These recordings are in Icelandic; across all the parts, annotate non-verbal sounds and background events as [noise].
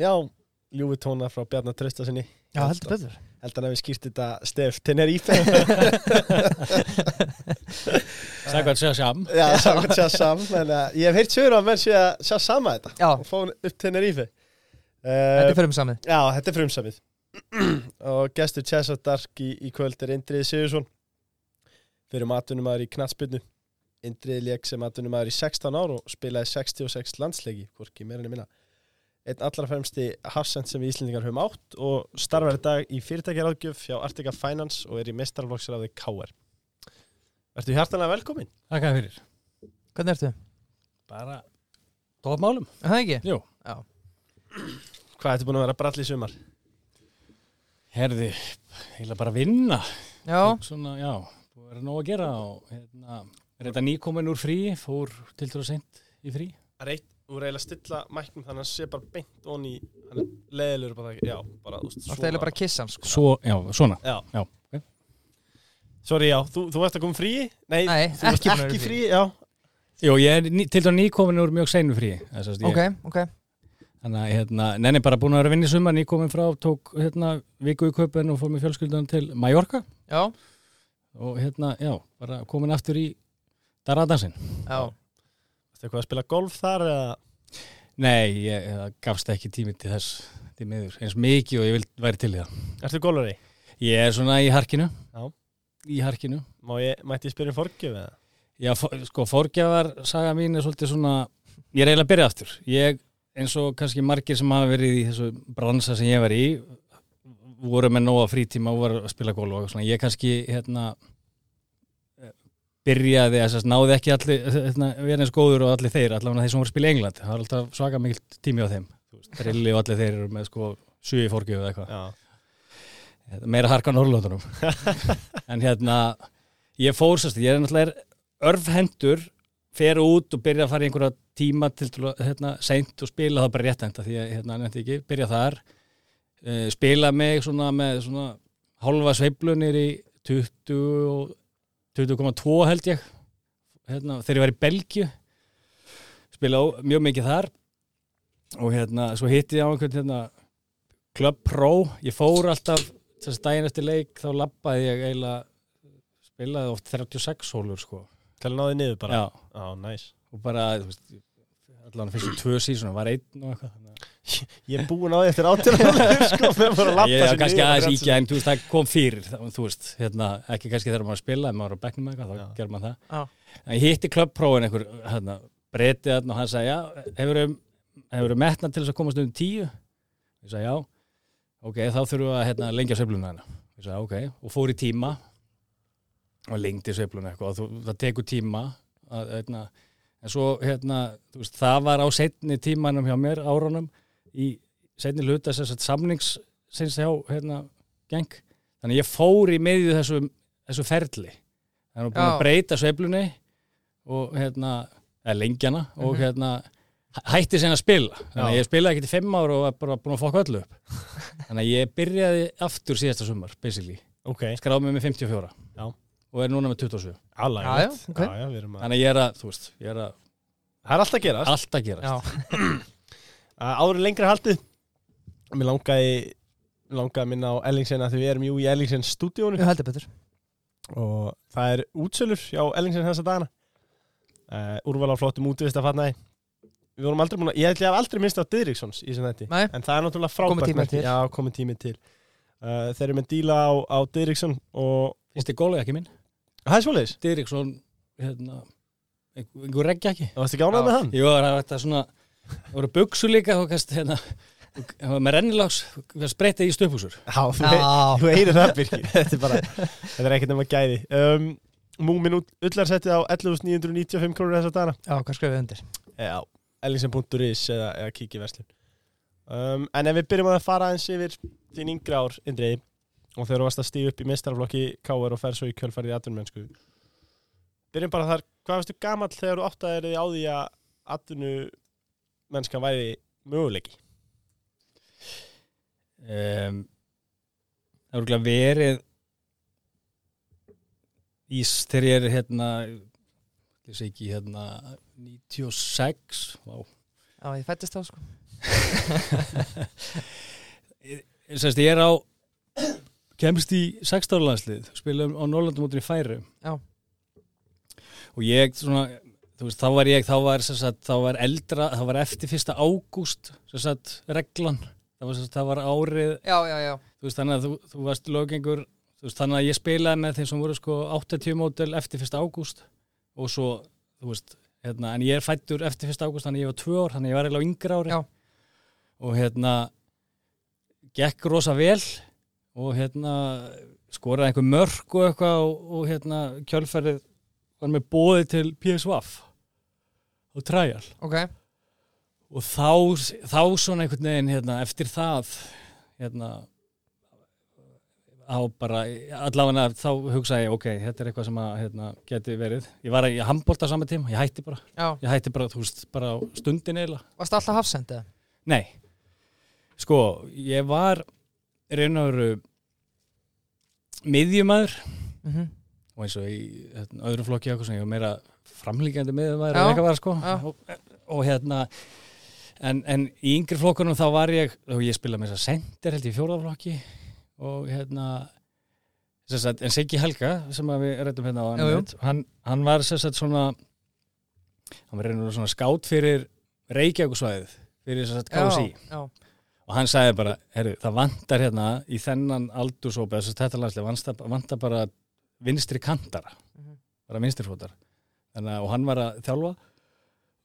Já, ljúfi tóna frá Bjarnar Traustasinni Já, heldur betur. Held hann að við skýrt þetta stef Tenerife [laughs] Sækvæmt segja sjam Já, samkvæmt sjá sam En uh, ég hef heyrt sögur á að menn sé að sjá sama þetta Já, og fá hann upp Tenerife þetta uh, er fyrir um samið Já, þetta er frumsamið. [clears throat] Og gestur Chessa Dark í, í kvöld er Indriði Sigursson fyrir matunumæður í knatsbyrnu Indriði leik sem matunumæður í 16 ár og spilaði 66 landsleiki hvorki meira enn minna einn allra fremsti hafsend sem við Íslendingar höfum átt og starfar í dag í fyrirtækjaráðgjöf hjá Artika Finance og er í mestarflokksræði KR Ertu hjartanlega velkomin? Þakka fyrir Hvernig ertu? Bara tópmálum Er Það ekki? Jú Hvað ertu búin að vera brall í sumar? Herði, heila bara að vinna Já, Svona, já, þú verður nóg að gera og hérna, er þetta nýkomin úr frí fór til þú seint í frí Reitt úr eiginlega stilla mæknum þannig að hann sé bara beint onni hann er leðilegur bara það Já, bara, þú veist, það er bara að kissa hann sko. Svo, já, svona. Já, Já, ok. Sorry, já, þú, þú ert að koma frí? Nei, Nei, þú ekki ert að vera ekki í frí, frí. já. Jú, ég er ný, til þú nýkomin úr mjög seinu frí að Ok, ok. Þannig að, hérna, nenni bara búin að vera að vinna í sumar nýkomin frá, tók, hérna, viku í köpun og fór með fjölskyldan til Mallorca. Já, og hérna, já, bara komin aftur í Daradansinn já Ertu eitthvað að spila golf þar eða? Nei, ég, það gafst ekki tími til þess til miður, eins mikið og ég vil væri til í það. Ertu golfari? Ég er svona í harkinu. Já. Í harkinu. Má ég, mætti ég spyrja um forgjöf eða? Já, fó- sko, forgjafar saga mín er svolítið svona, ég er eiginlega að byrja aftur. Ég, eins og kannski margir sem hafa verið í þessu bransa sem ég var í, voru með nóga frítíma og voru að spila golf og svona. Ég kannski, hérna, byrjaði að náði ekki allir, hérna, vera eins góður og allir þeir, allavega þeir sem voru að spila í England. Það var alltaf svaka mikil tími á þeim. Drilli og allir þeir eru með sko sjö í forgjöfu eða eitthvað. Já. meira harka á Norrlöndunum [laughs] en hérna ég fór sérst, ég er náttúrulega örfhendur, fer út og byrja að fara í einhverja tíma til hérna, seint og spila það bara réttenda því að hérna, nefndi ekki, byrja þar uh, spila mig svona með svona hálfa sveiflunir í 20 og 20,2 held ég. Hérna, þegar ég var í Belgju spila á, mjög mikið þar. Og hérna, svo hitti ég á einhvern hérna Club Pro, ég fór alltaf þess að daginn eftir leik þá lappaði ég eiginlega spilaði oft 36 hólur sko. Til að náði niður bara? Já, Já, næs. og bara, þú veist allan fyrstu tvö sísona, var einn og eitthvað Ég er búin á því eftir átjörðan, [laughs] sko, með bara að lappa Ég sér er kannski niður á aðeins íkja en þú veist, það kom fyrir þú veist, hérna, ekki kannski þegar maður er að spila ef maður er á bekknum með eitthvað, þá gerir maður það. Já. en ég hitti klubbprófin einhver hérna, breytið þarna og hann sagði, já, hefur hefur metna til þess að komast um tíu? Ég sagði, já, ok þá þurfum við að hérna, lengja sveifluna hana ég sagði, ok, og fór í tíma og lengdi sveifluna eitthvað og það tekur tíma að, hérna, en svo, hérna, veist, það var á setni tímanum hjá mér árunum í setni hluta þess að samnings sinns hjá, hérna, geng þannig ég fór í miðju þessu, þessu ferli. Þannig að búin að breyta sveiflunni og hérna, eða lengjana og Mhm. hérna hæ- hætti sen að spila. Þannig að ég spilaði ekki til fimm ára og var bara búin að fokka öllu upp. [laughs] Þannig að ég byrjaði aftur síðasta sumar basically, Ok, skráði mig með 54 Já. og er núna með 27 alveg. Já, já, ok. Já, já, við erum að... þannig að ég er að, þú veist, ég er að Það er alltaf að gerast. allt að gerast [clears throat] [clears throat] Áður en lengra haldið, mér langaði, langaði að minna á Ellingsen að því við erum jú í Ellingsen stúdíónu ég heldur betur og það er útsölur hjá Ellingsen þessa dagana. Uh, úrval á flottum útvist að fatnaði. Við vorum aldrei búin að, ég ég hef aldrei minnst á Didrikssons í sem þetta. Nei, En það er náttúrulega frábært. Kominn tími merki. til. Já, komið tími til. Uh, þeir eru með díla á, á Didriksson og... finnst þið gólega ekki minn? Það er svoleiðis. Diriksson, hérna einhver reggja ekki Það varst ekki ánægð með hann? Jú, það var þetta svona það voru buksu líka og kannski hérna það var með rennilags, það spreyti í stöpusur Já, þú, heyrir það Birkir [laughs] Þetta er bara, þetta er ekkert nema gæði. Um, Múmin út ullarsettið á 11.995 krónur þessa dana Já, hvað skrifum við undir? Já, ellingsen.is eða, eða kíkja verslun. Um, En ef við byrjum að fara eins yfir þín yngri ár, Indriði og þegar þú varst að stíða upp í mestarflokki KR og fer svo í kjölfarið í atvinnumennsku. Byrjum bara þar, hvað varstu gamall þegar þú átt að er á því að atvinnumennskan væri möguleiki? um, það voru glæð verið ís þegar ég er hérna ég sé ekki hérna 96 Vá. Já, ég fættist þá sko Sérst, ég er á kemst í 16 landslið spilum á Norrlandumótur í Færu Já. og ég svona þú veist, þá var ég, þá var sagt, þá var eldra, þá var eftir fyrsta ágúst sem sagt, reglan. Það var, sagt, það var árið. Já, já, já. Þú veist, þannig að þú, þú varst lögengur þú veist, þannig að ég spilaði með þeim sem voru sko 80 mótel eftir fyrsta ágúst og svo, þú veist hérna, en ég er fættur eftir fyrsta ágúst þannig að ég var tvö ár, þannig að ég var eiginlega á yngra ári. Já. og hérna gekk rosa vel og hérna skoraði einhver mörk og eitthvað og, og hérna kjölferðið var með bóði til PSVaf og træjal Ok, og þá, þá svona einhvern veginn hérna, eftir það hérna á bara, allavega þá hugsaði ég, ok, þetta er eitthvað sem að hérna, geti verið, ég var í handbólta saman tíma, ég hætti bara, já. Ég hætti bara, þú veist, bara á stundin eiginlega. Varst alltaf hafsend eða? Nei, sko, ég var raun og veru miðjumæður Mm og eins og í hérna, öðrum flokki ég var meira framlíkjandi miðjumæður Já, og eitthvað sko. Og, og hérna en, en í yngri flokkunum þá var ég og ég spilaði með þess að sendir held ég fjórðaflokki og hérna sem sagt, en Siggi Helga sem að við rættum hérna á Jú, jú. hann, hann var sagt svona hann var reynur svona skátt fyrir Reykjavíkusvæðið fyrir sagt KSI Já, já. Og hann sagði bara, herru, það vantar hérna í þennan aldursópa þess að þetta landslega vantar, vantar bara vinstri kantara, Mhm. bara vinstrifótar að, og hann var að þjálfa.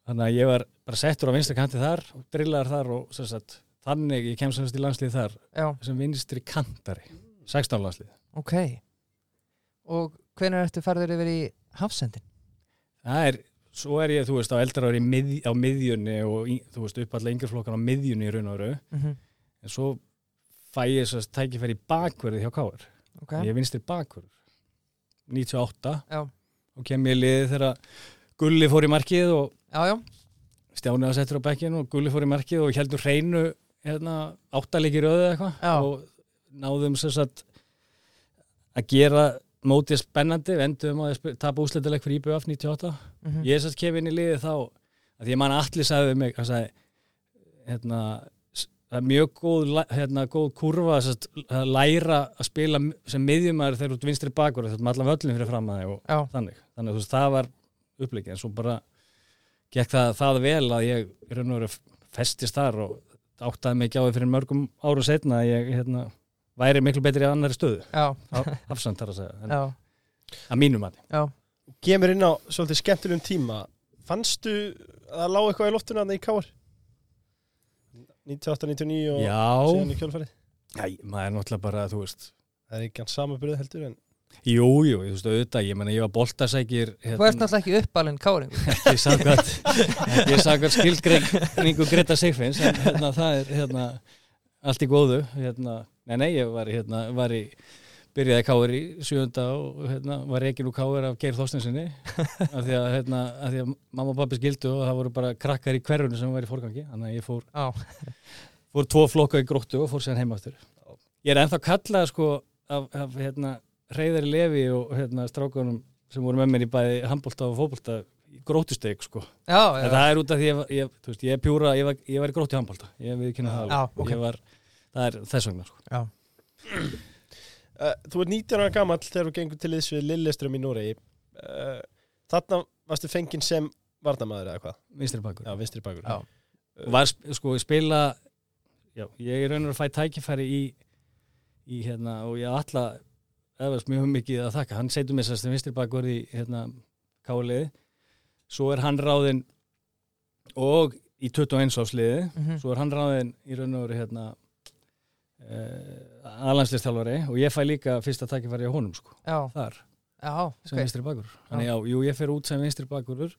Þannig að ég var bara settur á vinstri kanti þar og drillaður þar og sagt, þannig ég kem semst í landslið þar Já, sem vinstri kantari 16 landslið. Ok. Og hvenær ertu færður yfir í hafsendin? það er, svo er ég, þú veist, á eldra ári mið, á miðjunni og þú veist, upp alla yngjaflokkan á miðjunni í raun og raun Mm en svo fæ ég þess að tækifæri í bakverði hjá Káar Ok, ég er vinstri bakverður 98 Já. Og kem ég í liðið þegar Gulli fór í markið og já, já. Stjáni var settur á bekkin og Gulli fór í markið og heldur hreinu hérna, áttalegir Já. eitthvað og náðum sem sagt að gera mótið spennandi við endum að tapa úsleitileg fyrir IBF 98 mm ég sem sagt kem inn í liðið þá að að mann allir sagði mig hann sagði hérna það er mjög góð, hérna, góð kurva sagt, að læra að spila sem miðjumæður þegar þú vinstri bakur þú ert með allan völlin fyrir fram að þig og Já, þannig þannig að þú veist, það var uppleikið en svo bara gekk það, það vel að ég raun og veru festist þar og áttaði mig ekki á því fyrir mörgum árum setna að ég hérna, væri miklu betri í annari stöðu. Já, afsand þar að segja, en já, að mínum að já. Gemur inn á svolítið skemmtilegum tíma. Fannstu að það lág eitthvað í loftuna þarna í Káar? 98-99 og síðan já, í kjölfarið? Æ, maður er náttúrulega bara, þú veist. Það er ekki hans samaburð heldur en jú, jú, þú veist, auðvitað, ég menna ég var boltasækir Þú ert náttúrulega ekki uppalinn káringur [laughs] ekki saggat ekki saggat skilgreiningu Greta Sigfinns en hérna, það er hérna, allt í góðu hérna, nei, nei, ég var, hérna, var í byrjaði káir í sjönda og hérna, var reikin úr káir af Geir Þorstensinni af því að, hérna, af því að mamma og pappi skildu og það voru bara krakkar í hverjunu sem var í fórgangi þannig að ég fór, Já, fór tvo flokka í gróttu og fór sér heim aftur. Ég er ennþá kallað sko af, af hérna, reyðari lefi og hérna, strákunum sem voru með mér í bæði handbólta og fótbólta í grótusteg sko já, já, það er út af því ég, var- ég, þú veist, ég er pjúra, ég var, ég var í grótt í handbólta, ég kynna það Já, alveg. ok. Ég var, það er þess vegna, sko. já. uh, Þú ert 19 ára gamall þegar þú gengur til þess við Lilleström í Noregi uh, Þarna varstu fenginn sem varnamaður eða hvað? Vinstri bakur. Já, vinstri bakur Já. Og Var, sp- sko, ég spila, já, ég er raun og að fæ tækifæri í, í, hérna, og ég alla, efast mjög mikið að þakka. Hann seitur mér sérst vinstri bakur í, hérna, káliði. Svo er hann ráðinn, og í 21 ásliði, mhm, svo er hann ráðinn í raun og veru, hérna, uh, aðlandslistjálfari og ég fæ líka fyrsta tækifæri á honum, sko, Já, þar. já, sem ok vinstri bakur þannig já, jú, ég fer út sem vinstri bakurur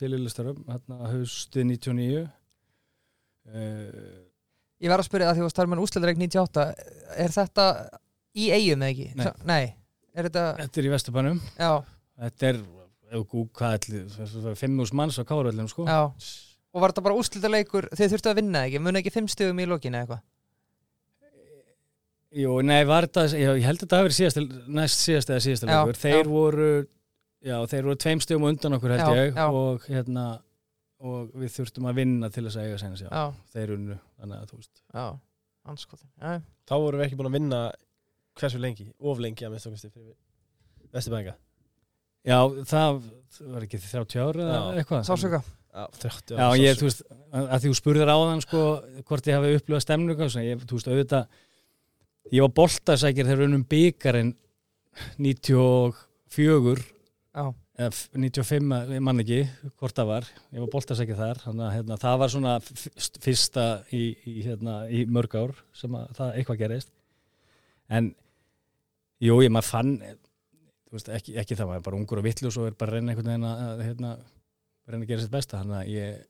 til Lilleström, hérna haustið 99 uh, Ég var að spyrja það því að með úsleðreik 98 Er þetta í eigum eða ekki? Nei. Sa- Nei, er þetta þetta er í Vesturbænum. Já, þetta er, ef þú hvað ætli fimm úrs manns á Káröldum sko. Já. Og var þetta bara úsleðarleikur Þið þurftu að vinna ekki, muni ekki fimm stöðum í lokinu eða eitthvað? Jú, nei, var þetta, já, ég held að þetta hafi verið síðast, næst síðast eða síðast Já, leikur. þeir já. voru já, þeir voru tveim stöðum á undan okkur held Já, ég já. og hérna og við þurftum að vinna til þess að eiga senast, já, Já, þeir unnu þannig að þú veist, já, anskotin Já, Þá vorum við ekki búin að vinna hversu lengi, of lengi að minnst okkur fyrir Vesturbænga? Já, það var ekki 30 ára eða Já. eitthvað. Sásöka Já, 30 Já, ég, þú veist, að að því þú spurðir á þann sko, hvort ég hafi og svona, ég, þú veist, auðvitað ég var boltasækir þegar unnum byggarinn 94 Já, eða f- 95, ég man ekki hvort það var, ég var boltasækir þar þannig að hérna, það var svona fyrsta í, í, hérna, í mörg ár sem að það eitthvað gerist. En jú, ég maður fann þú veist, ekki, ekki það, maður er bara ungur og vitlu og svo er bara að reyna einhvern veginn að, hérna, reyna að gera sitt besta þannig að ég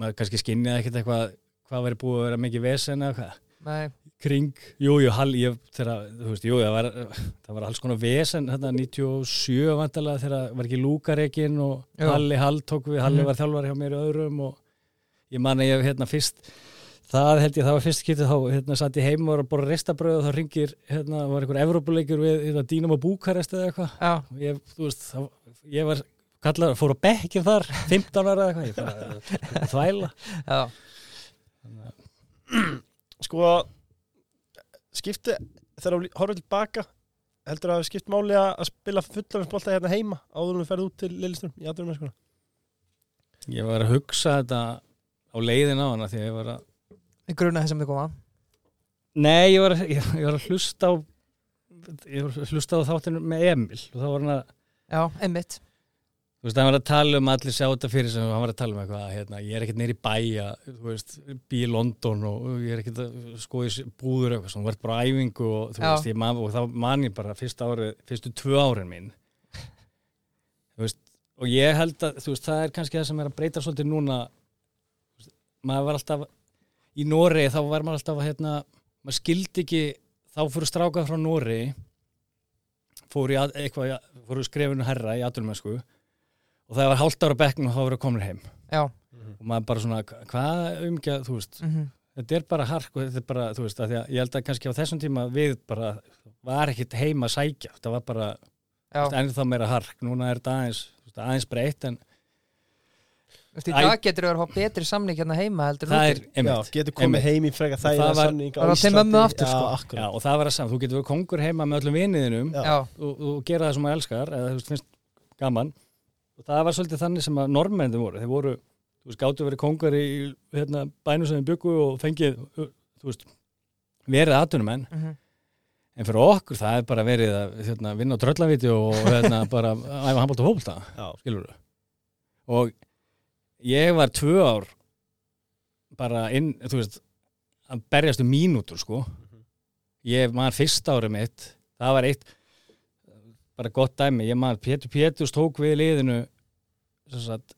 maður kannski skinniði ekkert eitthvað hvað verið búið að vera mikið vesen eða hvað kring, jú, jú, hall, ég, þegar, þú veist, jú, það var, það var alls konar vesen, þetta 97 vantalega þegar var ekki Lúkarekin og Já. Halli Hall tók við, Halli Mhm. var þjálfari hjá mér í öðrum og ég man að ég, hérna, fyrst það held ég, það var fyrst kitið þá, hérna, satt ég heim og var að bora ristabröð og þá ringir, hérna, var einhver Evrópuleikur við, hérna, Dínum og Búkarest eða eitthvað. Já, og ég, þú veist, þá, ég var kallar, fór á bekkin þar, 15 ára eða eitthvað, ég bara þvæla. Já. Sko skipti, þegar þú horfður tilbaka heldur að það skipt máli að spila fullarinsbolta hérna heima áður en við ferðum út til Lillistrum í sko. ég var að hugsa þetta á leiðin á hana því að ég var að Gruna þessum þið koma. Nei, ég var, að- ég, ég var að hlusta á ég var að hlusta á þáttinu með Emil og þá var hann að, Já, einmitt. Þú veist, hann var að tala um að allir sjá þetta fyrir sem hann var að tala um eitthvað hérna, ég er ekkert neyri bæja, þú veist bý í London og ég er ekkert að skoði búður eitthvað, svo hann var bara æfingu og þú Já. veist, ég man, og þá man ég bara fyrsta árið, fyrstu tvö árin mín. [laughs] Þú veist, og ég held að, þú veist, það er kannski það sem er að breyta svolítið núna. Veist, maður var alltaf í Noregi þá var maður alltaf að hérna, maður skildi ekki þá fyrir stráka frá Noregi fóru, í, að- eitthvað, fóru skrefinu herra í aðdunumennsku og það var hálft ára bekknum og þá voru komin heim. Já, og maður bara svona, hvað umgjað, þú veist mhm. þetta er bara hark og þetta er bara, þú veist, að því að ég held að kannski á þessum tíma við bara var ekkit heima að sækja, það var bara ennþá meira hark, núna er þetta aðeins aðeins breytt en í dag getur þú að hafa betri samning hérna heima heldur er, Já, einmitt, getur komið Einmitt. heim í freka var- samning á það var til Íslandi? aftur, sko. Já, já, akkurat og það var að saman, þú getur verið kongur heima með öllum viniðinum Já. Já, og, og gera það sem maður elskar eða þú finnst gaman. Og það var svolítið þannig sem að normennið voru. Þeir voru, þú veist, gáttu verið kongar í hérna, bænum sem þeim byggu og fengið, þú veist verið aðtunumenn, mhm. En fyrir okkur það er bara verið að hérna, vinna á tröllavíti og hérna, bara [laughs] æfa handbólt og Já, skilur þú og ég var tvö ár bara inn, þú veist að berjast um mínútur sko. Ég man fyrst árið mitt það var eitt bara gott dæmi, ég man Pétur Péturs tók við liðinu sagt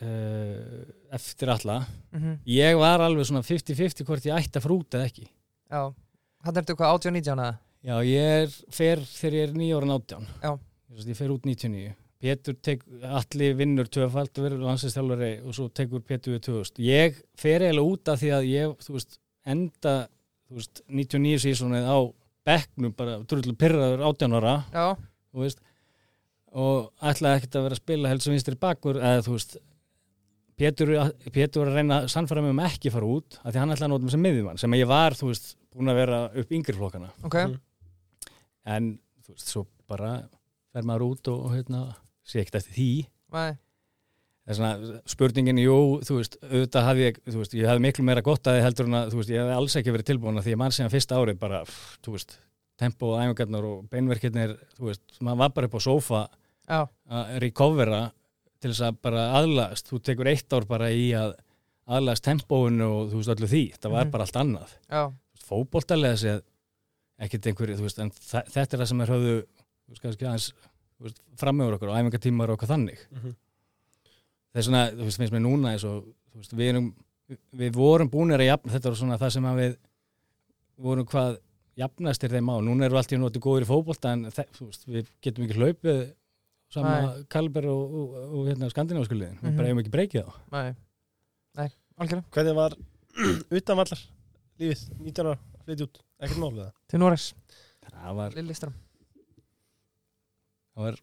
uh, eftir alla. Mhm. Ég var alveg svona 50-50 hvort ég ætti að frúta eða ekki. Já, hann ertu hvað 18-19 eða? já, ég er, fer þegar ég er nýjóra átján. Já. Ég veist, ég fer út 99 Pétur tek, allir vinnur tvöfald og verður landsinsþjálfari og svo tekur Pétur við 2000 ég fer eiginlega út af því að ég þú veist, enda þú veist, 99 sísonið á bekknum bara drullu pyrraður 18 ára Já, þú veist og ætlaði ekkert að vera að spila helst sem vinstri bakkur eða þú veist Pétur, Pétur var að reyna að sannfæra mig um ekki fara út af því hann ætlaði að nota mig sem miðjumann sem ég var, þú veist, búin að vera upp yngri flokkana. Ok. Mhm. en þú veist, svo bara fer maður út og, og hérna sé ekkert eftir því. Nei, það er svona spurningin, jú, þú veist auðvitað hafði ég, þú veist, ég hafði miklu meira gott að þið heldur að, þú veist, ég hafði alls ekki verið tilbúin að því ég mann síðan fyrsta árið bara, pff, þú veist tempo og æfingarnar og beinverkirnir þú veist, maður var bara upp á sófa já, að recovera til þess að bara aðlast, þú tekur eitt ár bara í að aðlast tempóinu og þú veist, öllu því, það var Mhm. bara allt annað. Já, fótboltalega séð ekkert einhverju, þú veist, en þetta er það sem er höfðu, þú veist, kannski aðeins framöfur okkur og æfingatímar og okkur þannig. Mhm. það er svona, þú veist, finnst mér núna eins og, þú veist, við erum við vorum búinir að jafna, þetta var svona það sem að við vorum hvað jafnastir þeim á, núna erum við alltaf notið góður í fótbolta en þú veist, við getum ekki hlaupið sama Kalber og, og, og, hérna skandinávskuliðin, við Mhm. bara hefum ekki breykið á nei. Nei, algjörlega. Hvernig var [clears throat] utanvallar lífið, 19 ára, flytja út. Ekkert mál við það. Til Noregs, það var, Lillistram það var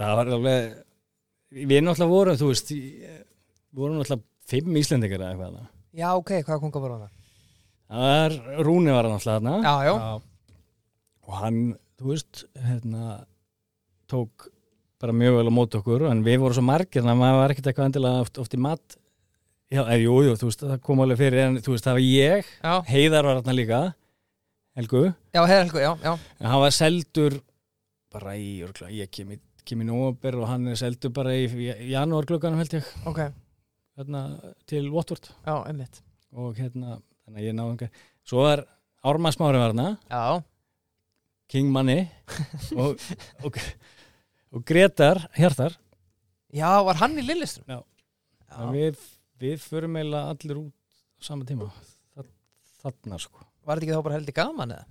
það var alveg við náttúrulega vorum, þú veist vorum alltaf fimm Íslendingar eða eitthvað þarna. Já, ok, hvaða konga var hana? það var, Rúni var alltaf þarna. Já, já, og hann, þú veist hérna tók bara mjög vel á móti okkur en við vorum svo margir þannig að maður var ekkert eitthvað endilega oft, oft í mat. Já, er, jú, jú, þú veist, það kom alveg fyrir en þú veist, það var ég, já, Heiðar var þarna líka Helgu, já, Helgu, já, já, en hann var seldur bara í, örgulega, ég kem í kem í nóber og hann er seldur bara í, í janúar glugganum held ég. Ok, hérna, til Watford. Já, einmitt. Og hérna, þannig að ég náðum ekki svo var Ármann Smári var hana Já, King Manni. Og, og, og Gretar Hjartar. Já, var hann í Lillistrum? Já. Já, við, við förum eiginlega allir út á sama tíma. Þa- þarna sko. Var þetta ekki þá bara heldur gaman eða?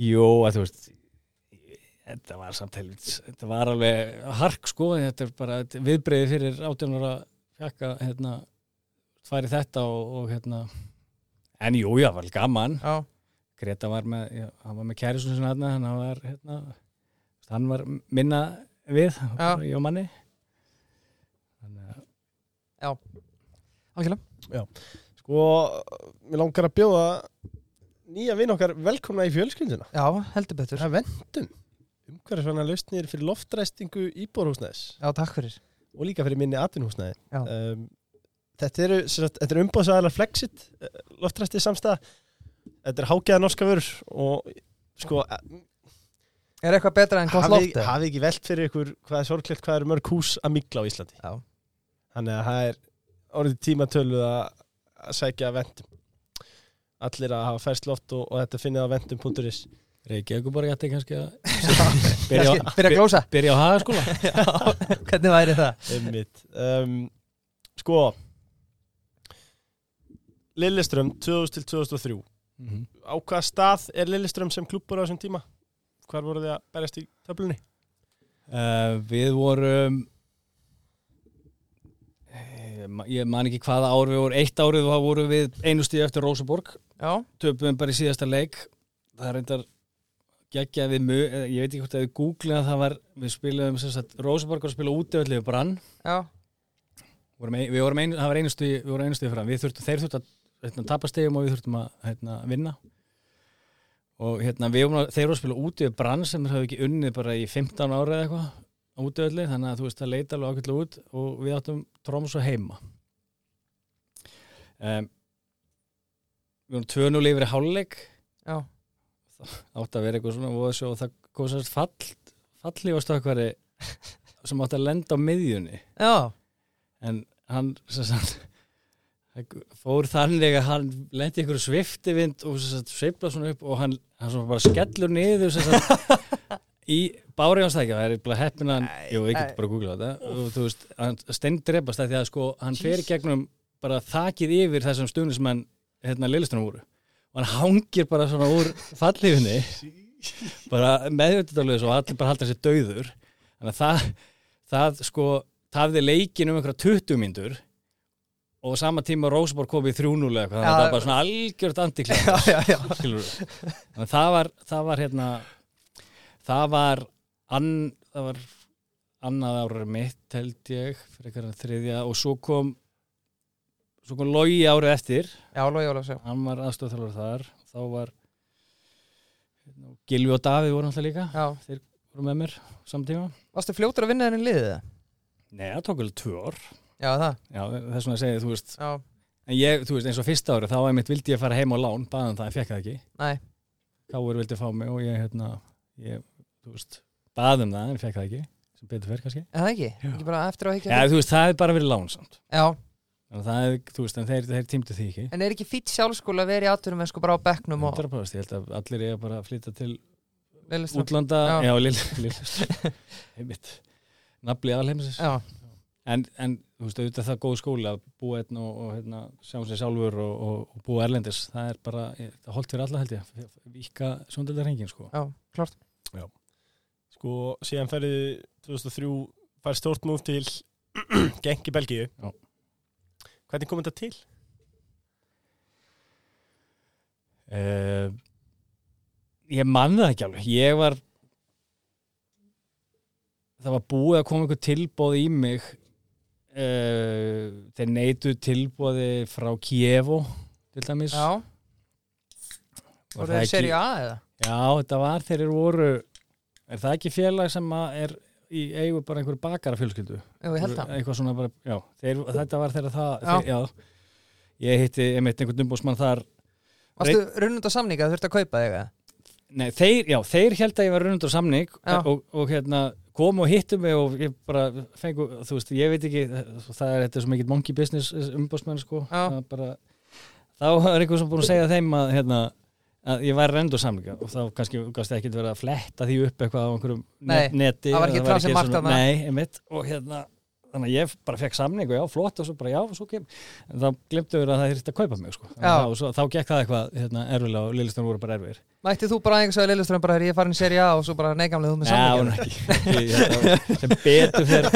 Jó, að þú veist þetta var samt helvits þetta var alveg hark sko þetta er bara viðbreiði fyrir átjónara fjakka hérna færi þetta og, og hérna en jú, já, var alveg gaman. Já, Greta var með, já, hann var með kærisun sinna hérna, hann var hérna hann var minna við og manni. Þannig að ákveðlega Sko, mér langar að bjóða nýja vinn okkar velkomna í fjölskylduna. Já, heldur betur. Það er vendum. Umhverfisvæna lausnir fyrir loftræstingu íbúrhúsnæðis Já, takk fyrir og líka fyrir minni atvinnhúsnæði. Um, þetta eru, eru umbóðsæðalar Flexit, eh, loftræstið samstæða. Þetta er hágeða norska vörur og sko, Er eitthvað betra en gott loft? hafi ekki velt fyrir ykkur hvað er sorglegt, hvað eru mörg hús að mikla á Íslandi. Já, Þannig að það er orðið tímatölu að að sækja að vendum. Allir að hafa færst loft og, og þetta finnið á vendum.is. Reykjavík bara gæti kannski að [laughs] byrja, Kannski byrja að glósa byrja á hagaskóla [laughs] Já, hvernig væri það? Um, sko, Lilleström 2000 til 2003. Mhm. Á hvaða stað er Lilleström sem klúppur á þessum tíma? Hvar voru þið að berjast í töflunni? uh, Við vorum eh, ég man ekki hvaða ár við vorum eitt árið þá vorum við einu stíð eftir Rósaborg Já, töpum bara í síðasta leik það er reyndar geggja við eh, ég veit ekki hvort að við googlið það var, við spilum Rósaborg var að spila við brann. Vorum ein, við vorum einu, það var einu stíð við vorum einu stíð fram, við þurftum, þeir þurftum að hérna, tapa stegum og við þurftum að hérna, vinna. Og hérna við vorum að, þeir voru að spila við brann sem þeir hafði ekki unnið bara í 15 ára eða eitthvað útöfalli, þannig að þú veist það leita alveg ákveðlega út og við áttum tróms og heima. Um, við vorum 2-0 átti að vera eitthvað svona voðsjó og það kom sérst fall, fallífastökkvari sem átti að lenda á miðjunni. Já, en hann sagt, fór þannig að hann lendi ykkur sviftivind og sveifla svona upp og hann, hann bara skellur niður sagt, í báriðanstækja það er bara heppin að hann, jú, við getum bara að googla þetta. Og þú veist, hann steindrepast því að sko, hann fer gegnum bara þakið yfir þessum stunum sem hann hérna liðlistunum voru og hann hangir bara svona úr fallífinni bara meðvitaðlega og allir bara halda sér dauður. Þannig að það, það sko tafði leikin um einhverja 20 mínútur og sama tíma Rósborg kom í 3-0 eða eitthvað, þannig að það var bara svona algjört skilur þannig að það var, það var hérna það var ann, það var annað árið mitt held ég fyrir eitthvað þriðja. Og svo kom svo kom Logi árið eftir. Já, logi, logi, já. Hann var aðstofþjálfur þar. Þá var hérna, Gilvi og Davíð voru alltaf líka. Já, voru með mér samtíma varstu fljótur að vinna þenni liðið? Nei, það tók alveg tvö ár. Já, það? Já, þess vegna segið, þú veist Já, en ég, þú veist, eins og fyrsta ári, þá einmitt vildi ég fara heim á lán, baðan það, en fekk það ekki. Næ, Káur vildi fá mig og ég, hérna ég, þú veist, baðum það, en fekk það ekki sem betur fer kannski. Er það ekki? Já. Ekki bara eftir á ekki Já, þú veist, það er bara verið lán samt. Já, Að það er, þú veist, en þeir, þeir tímdu því ekki. En er ekki fýtt sjálfskóla að vera í atvinnum en sko bara á bekknum og 100%, ég held að allir eiga bara að flytja til Lilleström útlanda. Já. Já, lill, [laughs] lill Einmitt, nafli aðalheimsins Já, en, en þú veist, auðvitað það er góð skóli að búa einn og, og hérna, sjá sér sjálfur og, og, og búa erlendis, það er bara ég- það er holdt fyrir alla held ég, vika sjóndöldarhengin sko. já, klart Sko, síðan ferði 2003 fær stórt múf til [clears throat] Genk í Belgíu. Já. Hvernig kom þetta til? uh, ég man það ekki alveg ég var það var búið að koma einhver tilbóð í mig uh, þeir neitu tilbúði frá Kievo til dæmis Já, Var voru það ekki- seri A eða? Já, þetta var þeir eru voru er það ekki félag sem að er í eigu bara einhverju bakara fjölskyldu. Jú, ég held það. Eitthvað svona bara, já, þeir, þetta var þeirra það Já. þeir, já, ég hitti einmitt einhvern umbúsmann þar. Varstu runnund á samninga að þurfti að kaupa þig eða? Nei, þeir, já, þeir held að ég var rundur samning og, og hérna kom og hittu mig og ég bara fengu, þú veist, ég veit ekki það er þetta svo mikið monkey business umbúsmann sko, bara þá er einhver sem búin að segja þeim að hérna, að ég var rendur samninga og þá kannski gafst ekki verið að fletta því upp eitthvað á einhverjum net, neti það var ekki þarna. Nei, einmitt, og hérna þannig að ég bara fekk samning og já, flott og svo bara já, og svo kem en þá glemtu við að það er að kaupa mig sko. Og svo, þá gekk það eitthvað hérna, erfilega og Lillistan voru bara erfir Mætti þú bara einhvers vegar Lilleström bara, "Herri, ég er farin í seri A og svo bara neigamlega þú með hérna, sem betur fyrir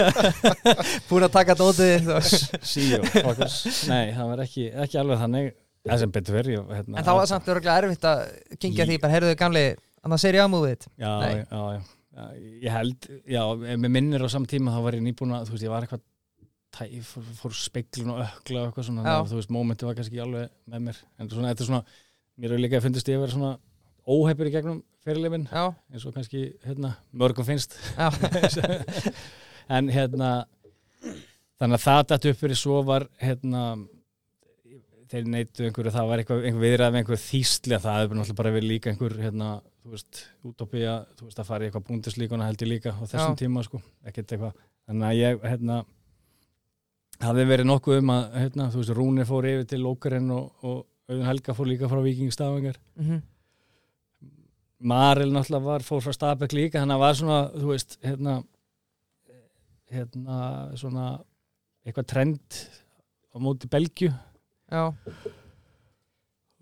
[laughs] Búin að taka dótið [laughs] Nei, það var ekki, ekki alveg þannig það sem betur ég, hérna, En þá var samt örgulega erfitt að gengja Í- því bara, heyrðu gamli, þannig að seri A múðið já, Nei. já, já, ég held já, mér minnir á samt tíma þá var ég nýbúin að, þú veist, ég var eitthvað tæ, fór, speglun og ökla og eitthvað svona, að, þú veist, mómenti var kannski alveg með mér, en svona, þetta er svona mér hefur líka fundist ég að vera svona óheppur í gegnum fyrirlifin, Já, eins og kannski hérna, mörgum finnst. [laughs] En hérna þannig að það dætt upp fyrir svo var hérna þeir neittu einhverju, það var eitthvað, einhver viðræð með einhver þýstli að það hefur náttúrulega bara verið líka einhver hérna, þú veist, útópía þú veist, að fara í eitthvað búndislíkuna held ég líka á þessum Já. tíma, sko, ekkert eitthvað. Þannig að ég, hérna hafði verið nokkuð um að, hérna, þú veist Rúni fór yfir til Lókarinn og, og Auðun Helga fór líka frá Víkingstafangar mhm, Maril náttúrulega var, fór frá Stabæk líka þannig að var svona, þú veist, hérna hérna, svona eitthvað trend á móti Belgju já,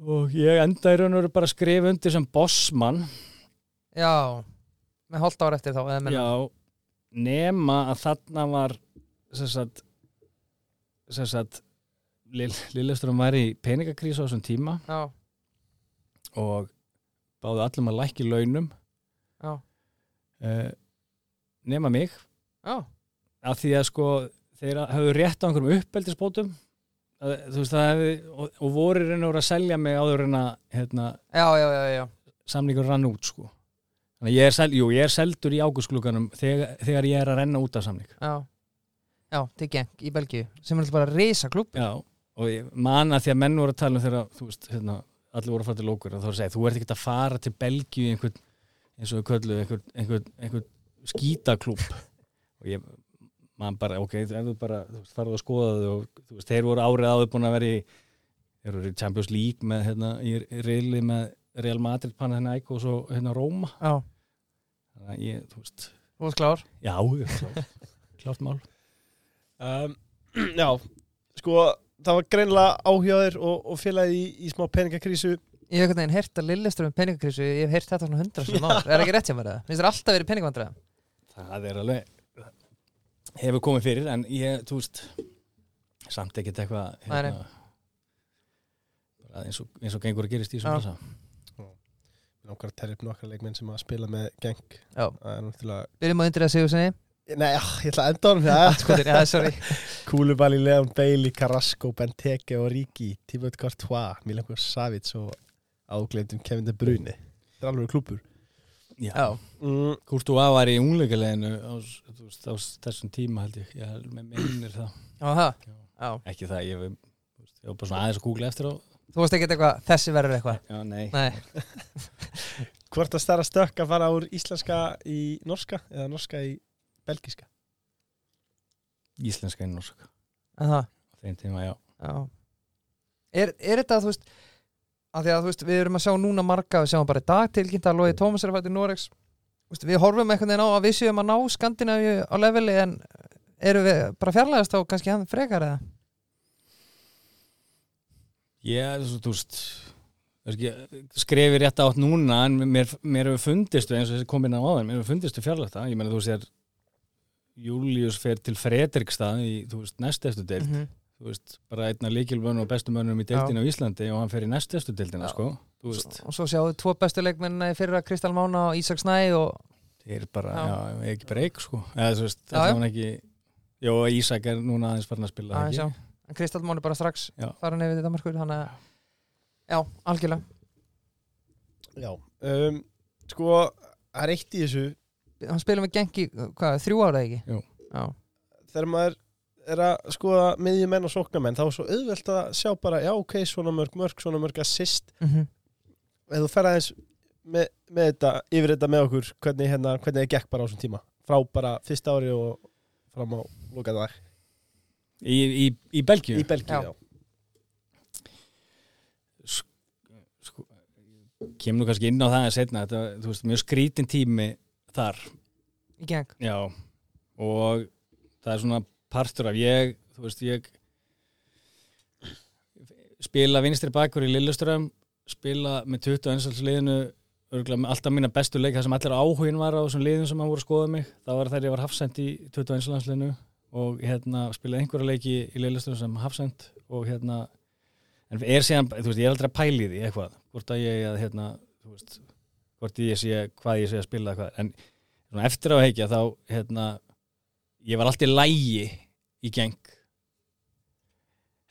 og ég enda í raun og veru bara að skrifa undir sem bossmann. Já Með hálft ár eftir þá, já, nema að þarna var sem sagt sem sagt Lilleström var í peningakrísu á þessum tíma. Já, og báðu allum að lækki launum. Já, uh, nema mig. Já, af því að sko þeir hafðu rétt á einhverjum uppeldisbótum að, þú veist það hefði og, og voru reynur að selja mig áður en að hérna, já, já, já, já. samlingur rann út sko. Þannig að ég er, sel, jú, ég er seldur í ágústklukanum þegar, þegar ég er að renna út af samling Já, já til geng í Belgíu sem er alltaf bara risa klub já, og ég man að því að menn voru að tala um þegar þú veist, hérna, allir voru að fara til lókur og þá voru að segja, þú ert ekki að fara til Belgíu einhvern, eins og við köllu einhvern, einhvern, einhvern skítaklúb [laughs] og ég man bara, ok, ef þú bara farið að skoða þau og þú veist, þeir voru árið áður búin að vera í þeir voru í Champions League með hérna, í reyli með Real Madrid panna hérna og svo hérna Róma. Já, þannig að ég, þú veist, þú veist klár? Já, já, klárt, [laughs] klárt mál. Um, [clears throat] Já, sko það var greinlega áhjáðir og, og félagi í, í smá peningakrísu. Ég hef einhvern veginn heyrt að Lilleström peningakrísu Ég hef heyrt þetta svona hundra sem ár Er ekki rétt hjá mér það? Finnst þér alltaf verið peningvandræða? það er alveg hefur komið fyrir en ég, þú veist samt ekkert eitthvað Nei, nei. hérna, bara eins og, eins og gengur að gerist í Já. svona Nákvæmlega telja upp nokkra leikmenn sem að spila með geng Það er byrjum að undir að segja sinni Nei, já, ég ætla að enda honum [laughs] sorry. [laughs] Kúlubali, Leon Bailey, Carrasco, Benteke og Ríki Tífut Courtois, Milanko Savic og ágleymdum Kevin De Bruyne. Þetta er alveg klúpur Kurtu A var í ungleikaleginu á, á þessum tíma held ég. Ég held með minnir það. Já, það Já. Já, ekki það, ég, var bara svona aðeins að googla eftir á þú veist ekki eitthvað Þessi verður eitthvað? Já, nei, Nei, [laughs] Hvort að stærra stökk að fara úr íslenska í norska eða norska í belgiska íslenska í norsk en það þeim tíma, já. Já. Er, er þetta, þú veist að því að veist, við erum að sjá núna marga við sjáum bara í dag tilkynnt að Lói Tómas er að fæta í Noregs. Veist, við horfum einhvern veginn á að við séum að ná Skandinavíu á leveli en erum við bara fjarlægast á kannski hann frekar eða? Ég, þú veist skrefi rétt átt núna en mér, mér hefur fundistu eins og þessi komin á áður, mér hefur fundistu fjarlægt ég meina þú sér Július fer til Fredrikstað í, þú veist, næstestu deild. -hmm. Þú veist, bara einna líkilvönu og bestu mönnum í deildinu á Íslandi og hann fer í næstestu deildina, Já. sko þú veist, og svo við tvo bestu leikmenn fyrir að Kristal Mána og Ísak Snæ og það er bara, Já. já, já ekki breyk, sko eða þú veist, Já, það já. er hann ekki og Ísak er núna aðeins farin að spila já ekki? en Kristall Máni bara strax Já. fara nefnir þetta markur þannig að já, algjörlega Já, um, sko, það er eitt í þessu hann spila með gengi, hvað, þrjú ára ekki? Jú. Já, þegar maður er að skoða miðjumenn og sóknarmenn þá er svo auðvelt að sjá bara, já ok, svona mörg mörg, svona mörg assist mm ef þú fer aðeins með, með þetta, yfir þetta með okkur hvernig, hérna, hvernig það gekk bara á þessum tíma frá bara fyrsta ári og fram á lókað dag Í, í, í Belgíu? í Belgíu, Já. já. sko, kemur nú kannski inn á það að setna þetta, þú veist, mjög skrítin tími þar, í geng já og það er svona partur af. Ég, þú veist, ég spila vinstri bakur í Lilleström spila með 21 liðinu alltaf mína bestu leik það sem allir áhugin var á þessum liðum sem hann voru að skoða mig það var þegar ég var hafsend í 21 landsliðinu og hérna spilaði einhverja leiki í Lilleström sem hafsend og hérna en er síðan, veist, ég er aldrei að pæli því eitthvað, hvort að ég hérna, þú veist, hvort ég sé hvað ég sé að spila eitthvað, en eftir á heikja þá, hérna ég var alltaf lægi í geng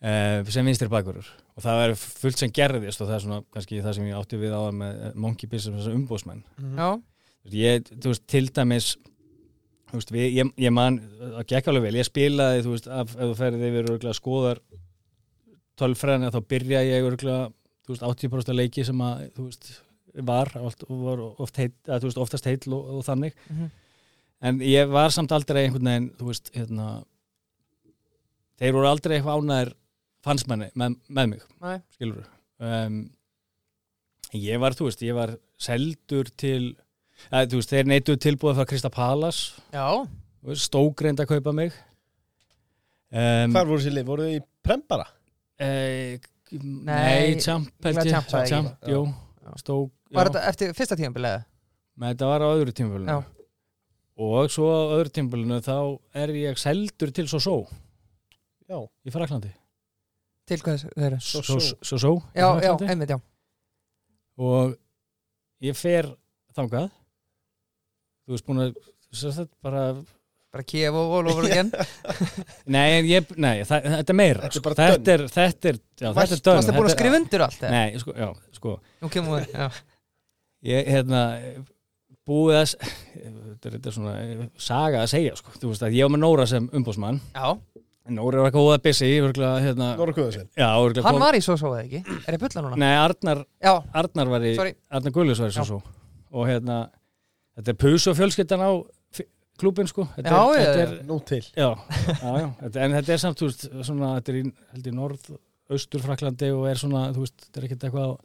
uh, sem vinstri bakurur og það er fullt sem gerðist og það er svona kannski það sem ég átti við á með Monkey Business sem umbósmenn. Já, ég, þú veist, til dæmis þú veist, við, ég, ég man það gekk alveg vel, ég spilaði, þú veist af, ef þú ferði yfir örgulega skoðar tölfræðina þá byrja ég örgulega, þú veist, 80% af leiki sem að, þú veist, var, oft, var oft heit, að, þú veist, oftast heitl og, og þannig. Mhm. en ég var samt aldrei einhvern veginn, þú veist, hérna þeir voru aldrei eitthvað ánæðir fansmenni með, með mig Nei. skilur um, ég var, þú veist, ég var seldur til að, þú veist, þeir neituð tilbúið frá Krista Palas já, stókreind að kaupa mig um, Hvar voru sér lið? Voru þið í Prem bara? eh, Nei, Champ held var Já. jú, Já. stók var já. þetta eftir fyrsta tíðanbilega? Nei, þetta var á öðru Já. og svo á öðru tímafölinu þá er ég seldur til Sosó Já, í Fraklandi Til hvað þeir eru? Soso. Sosó í Já, já, Frakklandi. einmitt, já. Og ég fer þangað. Þú veist búin að bara, Bara Kiev og all over again nei, en ég, nei það, þetta er meira Þetta er sko. bara þetta er, þetta er, já, þetta er done Varstu búin að Þetta er- skrifa undir allt? eða? nei, sko, já, sko. Nú kemur við, já. Ég, hérna búið að [laughs] þetta er, þetta er svona saga að segja, sko, þú veist að ég var með Nóra sem umbúsmann, Já, Nóra var eitthvað óða busy, hérna Nóra Guðarsson já, örgulega hann var í svo eða ekki? Er ég bulla núna? nei, Arnar, Já, Arnar var í sorry. Arnar Gullus var í svo og hérna, þetta er pus og fjölskyldan á klúbin, sko. Þetta Já, er, þetta er, Nú til. Já, já, já, þetta- en þetta er samt, þú veist, svona, þetta er í, í norð, austur Fraklandi og er svona, þú veist, þetta er ekkert eitthvað,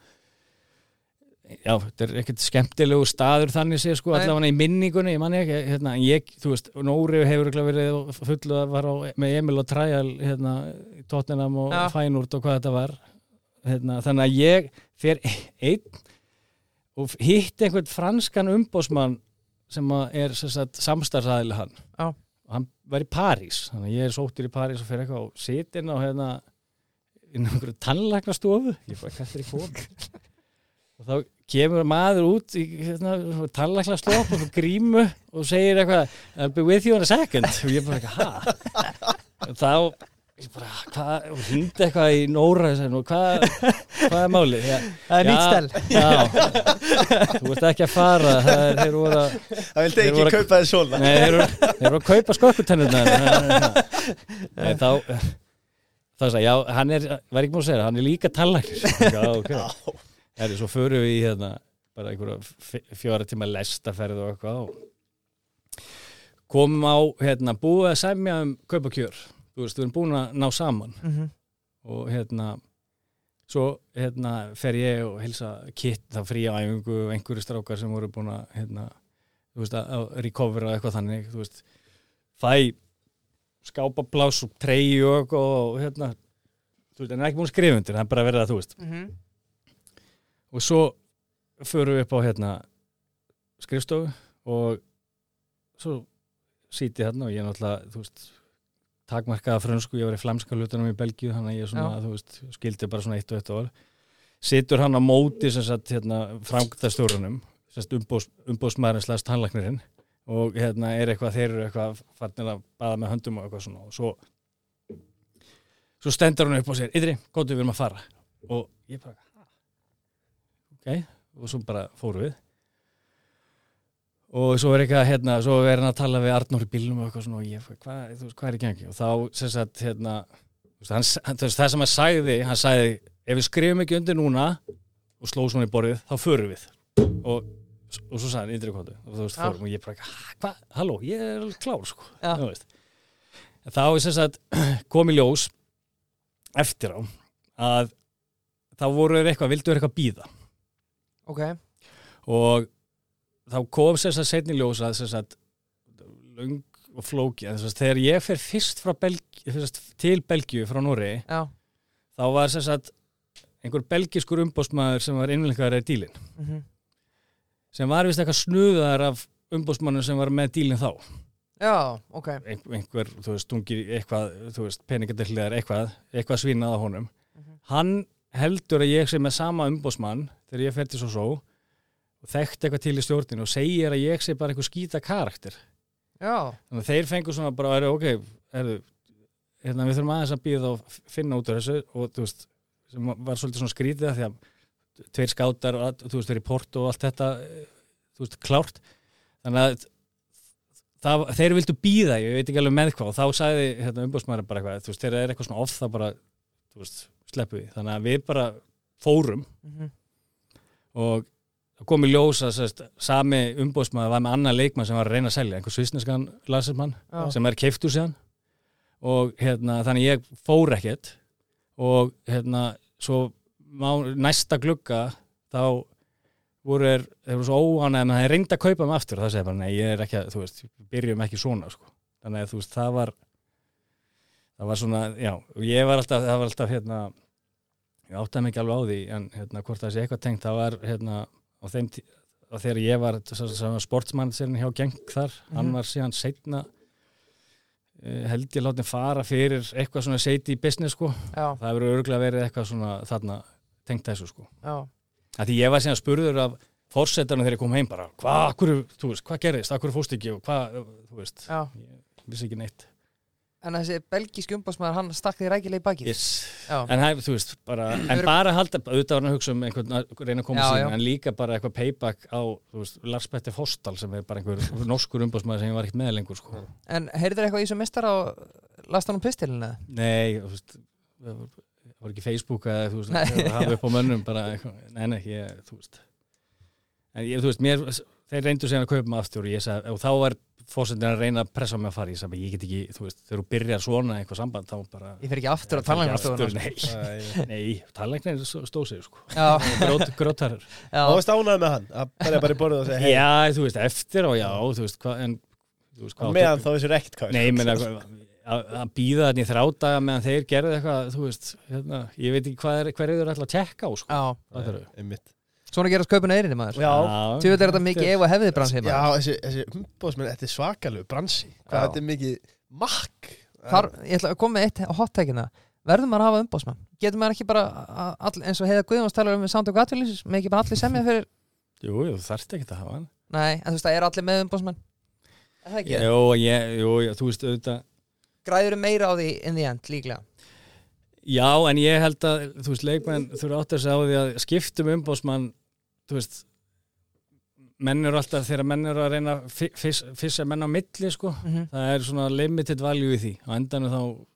já, þetta er ekkert skemmtilegu staður þannig sé, sko, allavega í minningunni, ég manni ekki, hérna, en ég, þú veist, Nóri hefur örugglega verið fullu að var á, með Emil og Træjal, hérna, Tottenham og Já. Fænúrt og hvað þetta var, hérna, þannig að ég fer einn og hitt einhvern franskan umbósmann sem er samstarfsaðileg hann. Já. og hann var í París þannig að ég er sóttur í París og fer eitthvað og sitin á hérna inn á einhverju tannlæknastofu. Ég hvað er í kom [laughs] og þá kemur maður út í hérna, tannlæknastofu og grímu og segir eitthvað I'll be with you in a second. Og ég bara eitthvað ha? Og þá ég bara hvað? Og hindi eitthvað í Nóra og sagði, "Nú, hvað, hvað er málið? Já, Það er nýtt stel Já, þú ert ekki að fara það er, þeir voru að Það vildi ekki að- kaupa þið svona nei, þeir voru, þeir voru að kaupa skökkutennurnar [laughs] Nei, þá þá sagði, já, hann er, var ekki múið að segja það, hann er líka tallækir Já, ok Heri, Svo förum við í hérna bara einhverja fjóra tíma lestarferð og eitthvað og komum á, hérna, búið að semja um kaupa kjör, þú veist, við erum búin að ná saman Mhm. og hérna svo hérna fer ég og hilsa kitt það frí á æfingu og einhverju strákar sem voru búin að hérna, þú veist að, recovera eitthvað þannig þú veist, fæ skápablás og treyju og, og hérna þú veist, en er ekki búin að skrifa undir, það er bara verið að þú veist Mhm. Og svo förum við upp á hérna skrifstofu og svo síti hérna og ég er náttúrulega þú veist takmarkaða frönsku, ég var í flamska hlutunum í Belgíu þannig að ég svona, þú veist, skildi bara svona eitt og eitt orð situr hann á móti sem sagt hérna umbós, umbósmaðurinn slæst tannlæknirinn. Og hérna er eitthvað, þeir eru eitthvað farnir að baða með höndum og eitthvað svona. Og svo svo stendur hún upp og segir, Idri, góttu við erum að fara. Og ég bara? Ok, og svo bara fóru við. Og svo er eitthvað hérna, svo er hann að tala við Arnór í bílnum og eitthvað svona og ég, hvað, hvað er í gangi? Og þá, sem sagt, hérna hann, það sem hann sagði hann sagði, ef við skrifum ekki undir núna og sló svona í borðið, þá förum við. Og, og svo sagði hann Indri Kóttu og þú veist, fórum og ég bara, hvað, halló, ég er alveg klár, sko. Já. þú veist. Þá sem sagt [clears throat] kom í ljós eftir á að þá voru þeir eitthvað, vildu þeir eitthvað býða ok, og þá kom sem sagt setni ljós að sem sagt löng og flóki sem sagt þegar ég fer fyrst Belgi, sem sagt, til Belgíu frá já. þá var sem sagt einhver belgiskur umbósmaður sem var innlengar í dílin mm sem var vist eitthvað snuðar af umbósmannum sem var með dílin þá. Já, ok. Ein- einhver, þú veist, stungir í eitthvað þú veist, peningadilliðar, eitthvað eitthvað svínað á honum. Mhm. hann heldur að ég sé með sama umbósmann þegar ég fer til svo svo og þekkt eitthvað til í stjórninu og segir að ég sé bara einhver skýta karakter. Já, þannig að þeir fengur svona bara er, ok, erðu hérna, við þurfum aðeins að býða og finna út úr þessu. Og þú veist, sem var svolítið svona skrítið af því að tveir skátar og þú veist, verið port og allt þetta þú veist, klárt. Þannig að það, þeir vildu býða, ég veit ekki alveg með hvað og þá sagði hérna, umbúrsmæður bara eitthvað þú veist, þegar það er eitthvað svona off þá bara veist, sleppu við, þannig að við bara fórum. Mm og það kom í ljós að sérst, sami umbóðsmaður var með annan leikmann sem var að reyna að selja, einhver svisneskan lasersmann já, sem er keiftur síðan. Og hérna, þannig ég fór ekkert. Og hérna svo má, næsta glugga þá voru þeir, þeir voru svo óánægð með það er reynd að kaupa mig aftur. Og það segir bara, nei, ég er ekki að, þú veist, byrjum ekki svona sko. þannig að þú veist, það var það var svona, já og ég var alltaf, það var alltaf hérna ég áttaði mig ekki alveg á því en hérna, hvort það sé eitthvað tengt, það var hérna á þeim á þegar ég var sportsmann hjá Genk þar, hann Mhm. var síðan setna held ég látin fara fyrir eitthvað svona seiti í business sko. Já, það verður örgulega verið eitthvað svona þarna tengt þessu sko. Að því ég var síðan spurður af fórsetarnu þegar ég kom heim bara hvað, hvað gerðist, akkur fórst ekki og hvað, þú veist, já. Ég vissi ekki neitt en þessi belgísk umbásmaður, hann stakk því rækilega í bakið yes. en það, þú veist, bara en bara halda, auðvitað var hann að hugsa um einhvern að reyna að koma Já, síðan, já. en líka bara eitthvað payback á, veist, Lars Petter Fostal sem er bara einhver norskur umbásmaður sem var ekkert með lengur sko. en heyrður eitthvað í þessu mestara og lasta hann um pistilinu Nei, þú veist það var- það var ekki Facebook eða þú veist, Nei, að hafa [laughs] upp á mönnum bara, nei, nei, ég, þú veist en ég, þú veist, mér þeir reyndu síðan að kaupa mig aftur og ég sagði, og þá var fórsendin að reyna að pressa mig að fara. Ég sagði, ég get ekki, þú veist, þegar þú byrjar svona eitthvað samband, þá bara ég fer ekki aftur að tala ekki um það Nei, nei, tallegnir stóð sig, sko. Já, Grót, grótarar já, og varst ánægð með hann? Að berja bara í borðið og segja hei Já, þú veist, eftir og já, þú veist, hvað en, þú veist, og hvað meðan þá ekkert hvað Nei, menn að, býða þannig þrjá daga meðan þeir gerðu eitthvað, þú veist, hérna, ég veit ekki hvað er, hver er þeir ætla að tjekka á, sko. Svona gerast kaupinu eirinni maður. Já, Þú veit er þetta mikið ef og hefðið bransi já þessi, þessi umbóðsmenn, þetta er svakalegu bransi. Hvað þetta er mikið makk. Þar, ég ætla að koma með eitt hottækina verður maður að hafa umbásmann getur maður ekki bara all, eins og heiða Guðjóns talar um með samtök aðtjóðlýsis með ekki bara allir semja fyrir Jú, jú, þú þarft ekki að hafa hann. nei, en þú veist það er allir með umbásmann er það ekki? Jú, ég, jú, þú veist, auðvitað, græður meira á því in the end líklega já, en ég held að, þú veist, leikmenn þurfa átt að segja á því að skiptum umbósmann, þú veist, menn eru alltaf, þegar menn eru að reyna að fi- fis- fissa menn á milli, sko, mm -hmm. það er svona limited value í því. Á endanum þá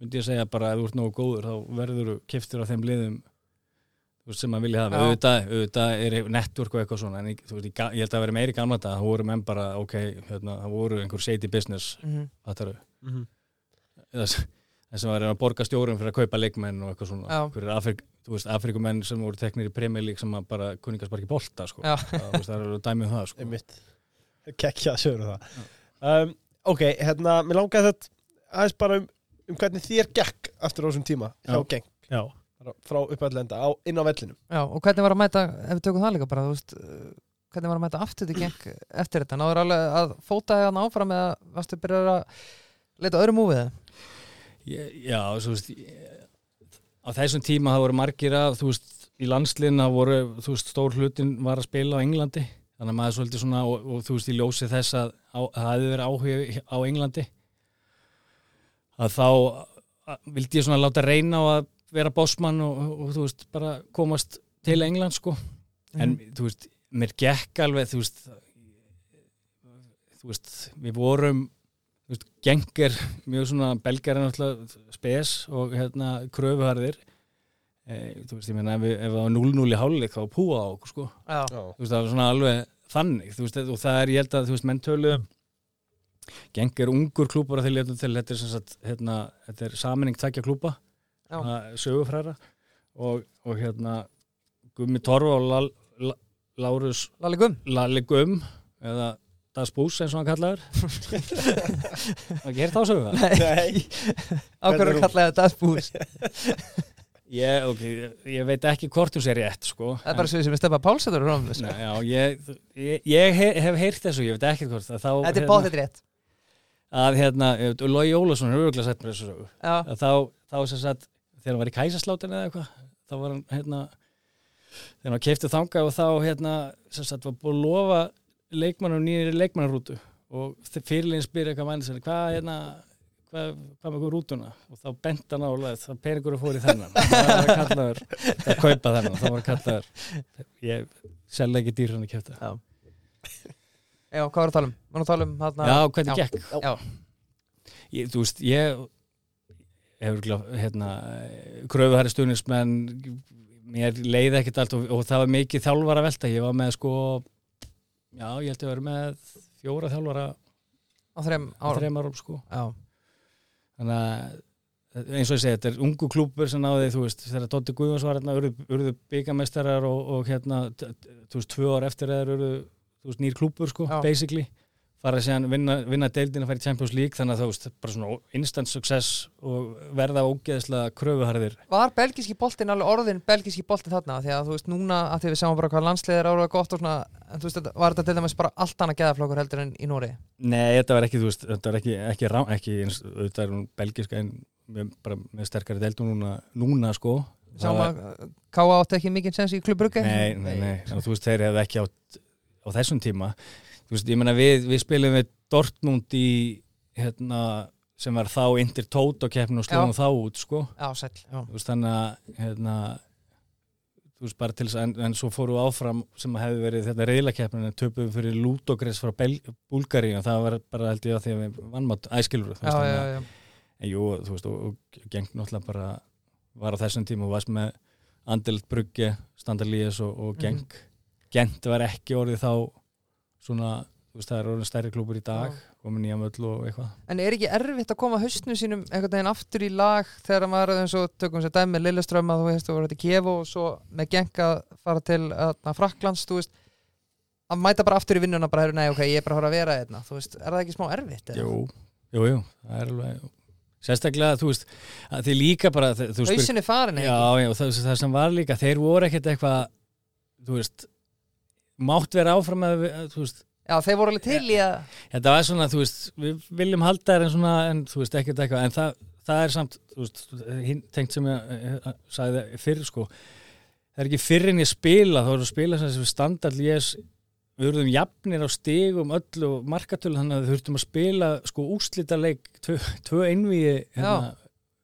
myndi ég segja bara að þú ert nógu góður, þá verður þú kiftur á þeim liðum sem maður vilja hafa. Auðvitað, auðvitað er network og eitthvað svona, en veist, ég, held að vera meiri gamla þetta, það voru menn bara, ok, hérna, það voru einhver shady business, þetta eru, Mhm. Þess sem var að borga stjórum fyrir að kaupa leikmenn og eitthvað svona, hverju Afrik, þú veist, Afrikumenn sem voru teknir í Premier League sem að bara ekki bolta, sko. Það, eru dæmið um það, sko. kekkja sögur það. Um, ok, hérna, mér langaði þetta aðeins bara um, um hvernig þér gekk aftur á þessum tíma hjá Já. geng Já. bara frá uppallenda á, inn á vellinum. Já, og hvernig var að mæta ef við tökum það líka bara þú veist, uh, hvernig var að mæta aftur til geng eftir þetta? Náður alveg að fóta það áfram eða varstu byrjar að leita öðru múfið Ég- Já, þú veist ég- á þessum tíma það voru margir að þú veist, í landsliðna voru þú veist, stór hlutin var að spila á Englandi. Þannig að maður svolítið svona og, og þú veist í ljósi þess að það hefði verið áhuga á Englandi að þá að, vildi ég svona láta reyna á að vera bossmann og, og, þú veist bara komast til England sko. En þú veist, mér gekk alveg þú veist þú veist, við vorum veist, gengir mjög svona belgar er náttúrulega spes og hérna kröfuharðir. E, þú veist, ég meina ef, ef það var 0-0 í hálfleik þá púa á okkur sko. Já, þú veist, það var svona alveg þannig. Veist, og það er, ég held að, þú veist, menn tölu geng er ungur klúpar að þeir letum til, þetta er sem sagt, hérna þetta er saminning tækja klúpa sögufræra. Og, og hérna Gummi Torfa og Lal, La, Lárus Lalli Gum eða Das Bús eins og hann kallaður. [laughs] Það er gert ásögu það Nei, Ákveður að er kalla þetta Asbús [laughs] ég, okay, ég veit ekki hvort þú sér rétt sko Það er bara svo sem við stefna pálsættur og Nei, já, ég, ég, ég he- hef heyrt þessu, ég veit ekki hvort að þá, Þetta er hérna, báðið rétt. Að hérna, Lói Jólasson hefur örgulega sett mér þessu sögu. Já, að þá, þá sem sagt, þegar hann var í kæsaslátin eða eitthvað, þá var hann hérna, þegar hann keipti þanga og þá hérna, sem sagt, var búið að lofa leikmannum nýri leikmannarútu og fyrirlegin spyrir eitthvað manni sem, hvað hérna hvað, hvað með ykkur rútuna? Og þá bent hann á leið, það peningur að fór í þennan. Það var að kallaður, það kaupa þennan það var að kallaður ég selði ekki dýr hann að kæfta já. Já, hvað var að tala um? Var að tala um þarna Já, hvernig gekk? Já, ég, þú veist, ég hefur hérna kröfuhæri stuðnismenn mér leiði ekkert allt og, og það var mikið þjálfara velta, ég var með sko já, ég held að vera með fjóra þjálfara á þreim á árum. þreim árum sko. Þannig að eins og ég segi, þetta er ungu klúpur sem náði, þú veist, þegar Dótti Guðjóns var hérna, urðu, urðu byggamestarar og, og hérna, þú veist, tvö ár eftir eða urðu, þú veist, nýr klúpur sko, Já. basically fara síðan vinna, vinna deildin að fara í Champions League þannig að þú veist, bara svona instant success og verða ógeðslega kröfuharðir. Var belgíski boltinn alveg orðin belgíski boltinn þarna? Því að þú veist núna að því við sjáum bara hvað landslið er ára gott og svona en þú veist var þetta til dæmis bara allt annað geðaflokkur heldur en í Nóri Nei, þetta var ekki, þú veist, þetta var ekki ekki, rá, ekki eins, þetta er hún belgiska en bara með sterkari deildum núna, núna sko. Það Sjáum að K.A. átti ekki mikið sens í klubbrugge Nei, nei, nei, þannig að þú veist, þeir hefðu ekki átt á þessum tíma þú veist, ég meina við, við spilum við Dortmund í hérna, sem var þá indir tót og keppnum og slóðum þá út, sko Já, sæll já. þú veist, þannig að hérna, þú veist, bara til þess að en, en svo fóru áfram sem að hefði verið þetta reyðlakeppnin en töpuðum fyrir Ludogres frá Bel Búlgari og það var bara held ég að því að við vannmátt æskilur, þú veist, já, þannig að já. en jú, þú veist, og, og geng náttúrulega bara var á þessum tíma og varst með Andelt Brugge, Standarlíes og, og geng Gent var ekki orðið þá svona, þú veist, það er orðið stærri klúpur í dag og með nýja möll og eitthvað. En er ekki erfitt að koma haustinu sínum einhvern veginn aftur í lag þegar maður eins og tökum sér dæmi Lilleström að þú veist þú voru þetta Kiev og svo með geng að fara til að Fraklands þú veist að mæta bara aftur í vinnuna bara nei ok ég er bara að fara að vera hérna. Þú veist er það ekki smá erfitt? Jú, jú, jú, það er alveg sérstaklega, þú veist, að þið líka bara Hausin er farin já, eða já, og það, það sem var líka þeir voru ekkert eitthvað þú veist, mátt vera áfram að, þú veist, Já þeir voru alveg til í að þetta var svona, þú veist við viljum halda þér en svona, en þú veist, ekkert eitthvað, en það, það er samt þú veist, hinn tengt sem ég eh, sagði fyrr, sko. Það er ekki fyrr en ég spila, þá er að spila sem standard lés við verðum jafnir á stigum öllu og markatölu þannig að við þurftum að spila sko úslita leik tvö, tvö einvíi hérna,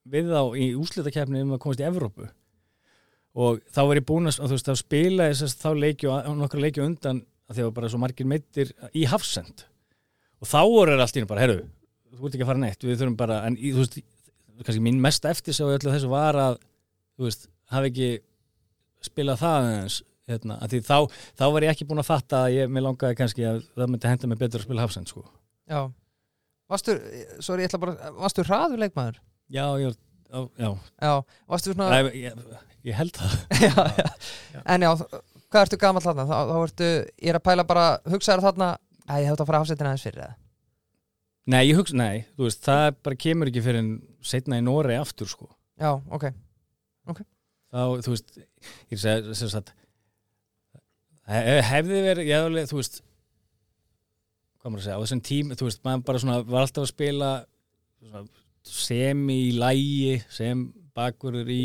við þá í úslitakeppni um að komast í Evrópu og þá var ég búin að, þú veist, þá spila að þá leikju, nokkra leikju undan að því að bara svo margir meittir í hafsend og þá voru þeir allt í einu bara, herru, þú ert ekki að fara neitt við þurfum bara, en í- þú veist kannski mín mest eftir svo öllu þessu var að þú veist, hafi ekki spilað það eins hérna, þá, þá var ég ekki búin að fatta að ég, mér langaði kannski að það myndi henda mig betur að spila hafsend sko. Já Varstu, sorry ég ætla bara Varstu hraður leikmaður? já, ég, já, já, Varstu svona Nei, ég, ég held það [laughs] já, já. En já, hvað ertu gamall þarna? Þá, þá ertu, ég er að pæla bara hugsaður þarna, að ég hef þetta að fara afsettina aðeins fyrir það Nei, ég hugsa, nei, þú veist, það bara kemur ekki fyrir setna í Nóri aftur, sko. Já, ok Þá, þú veist, ég segi, sem sagt, hef, hefði verið, ég hef alveg, þú veist, hvað maður að segja, á þessum tím, þú veist, maður bara svona, var alltaf að spila svona, semi í lægi, sem bakverður í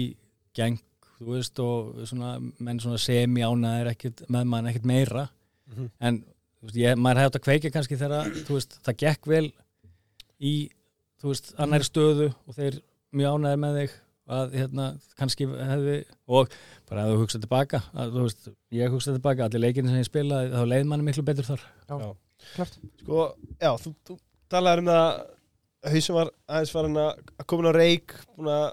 geng, þú veist, og svona, menn svona semi ekkert, með mann ekkert meira. Mhm. en þú veist, ég, maður hefði átt að kveikja kannski þegar veist, það gekk vel í veist, annari stöðu og þeir mjög ánæður með þig að hérna, kannski hefði og bara að þú hugsaði tilbaka að, ég hugsaði tilbaka, allir leikinu sem ég spilaði þá leið manni miklu betur þar klart Sko, já, þú, þú talaður um það hausum var aðeins farin að að koma á reik búin að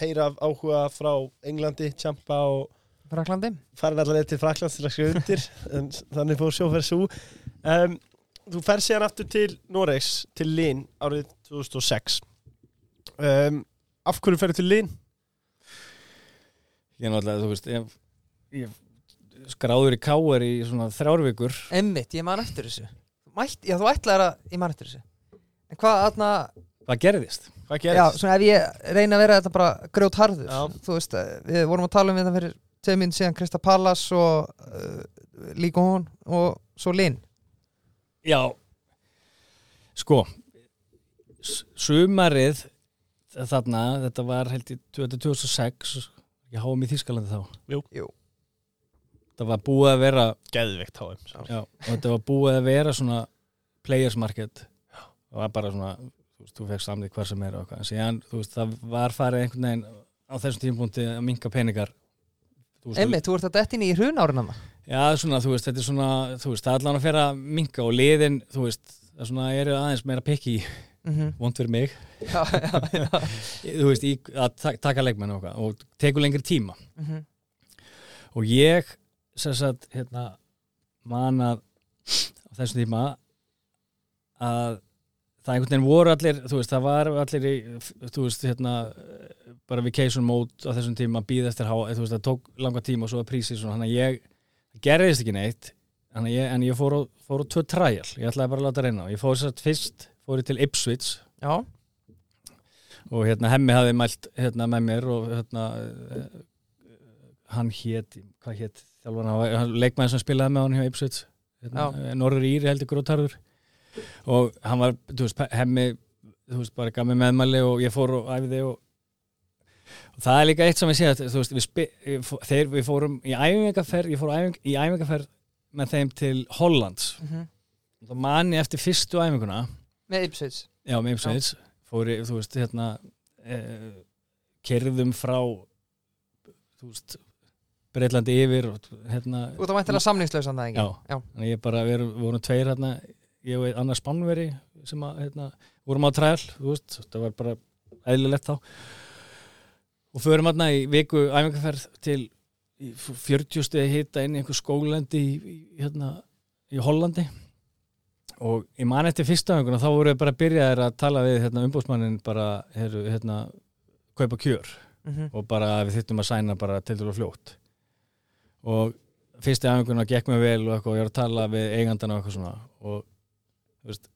heyra af áhuga frá Englandi, Champa og Fraklandi farin allar leið til Fraklands til að skrifa undir [laughs] en þannig fór sjóferð svo um, Þú fer síðan aftur til Noregs til Lín árið 2006 um, Af hverju ferðu til Lín? ég er náttúrulega, þú veist ég, ég skráður í káar í svona þrjárvíkur Emmitt, ég man eftir þessu. Þú Mætt, Já, þú ætlaðir að ég man eftir þessu. En hvað, aðna hvað gerðist? Hvað Já, gerðist? svona ef ég reyna að vera þetta bara grjót harður Já. Þú veist, eh, við vorum að tala um þetta fyrir tveim minn síðan Krista Pallas og uh, líka hún og svo Linn Já sko sumarið þarna, þetta var held í 2006 ég háum í Þýskalandi þá Jú. Jú. það var búið að vera Geðvikt HM já, og þetta var búið að vera svona players market það var bara svona þú veist, þú fekk samlið hvar sem er og eitthvað en síðan, þú veist, það var farið einhvern veginn á þessum tímpúnti að minka peningar Þú veist, Emmitt, þú ert að detti inn í hrun árið Já, svona, þú veist, þetta er svona, þú veist, það er allan að fyrir að minka og liðin, þú veist, það er svona, eru aðeins meira pikki, mm -hmm. [laughs] vond fyrir mig, Já, já, já [laughs] þú veist, í, að ta- taka leikmenn og, og tekur lengri tíma. mm -hmm. Og ég, sagt, hérna, að á þessum tíma að það einhvern veginn voru allir, þú veist, það var allir í, þú veist, hérna, bara vacation mode á þessum tíma, býð eftir há, þú veist, það tók langa tíma og svo var prísið svona, hann að ég gerðist ekki neitt, hann að ég, en ég fór á, fór á tvö trial, ég ætlaði bara að láta reyna ég fór sér fyrst, fór ég til Ipswich. Já, og hérna hemmi hafði mælt hérna með mér og hérna hann hét, hvað hét þjálfan, hann leikmaður sem spilaði með hann hjá Ipswich. Hérna. Norður Íri heldur grótarður og hann var, þú veist, hemmi þú veist, bara gaf mér meðmæli og ég fór og æfiði og, og það er líka eitt sem ég sé að, þú veist, við, spi, þeir, við fórum í æfingaferð, ég fór æfing, í æfingaferð með þeim til Hollands. Mm og þá man ég eftir fyrstu æfinguna. Með Ipswich. Já, með Ipswich. Fór ég, þú veist, hérna eh, kerðum frá þú veist Breitlandi yfir og hérna Þú ert að væntilega samningslausan það ekki? Já. Já. ég bara, við vorum tveir hérna, ég og einn annar spannveri sem að, hérna, vorum á træl þú veist, það var bara eðlilegt þá. Og förum hérna í viku æfingarferð til í 40 stuði hita inn í einhver skólandi í, hérna, í Hollandi. Og ég man eftir fyrsta æfinguna þá voru við bara byrjaðir að tala við hérna, umbúsmannin bara, heru, hérna, kaupa kjör. Mhm. og bara að við þyrftum að sæna bara til dælu fljótt. Og fyrsti æfinguna gekk mér vel og eitthvað og ég var að tala við eigandana og eitthvað svona. Og þú veist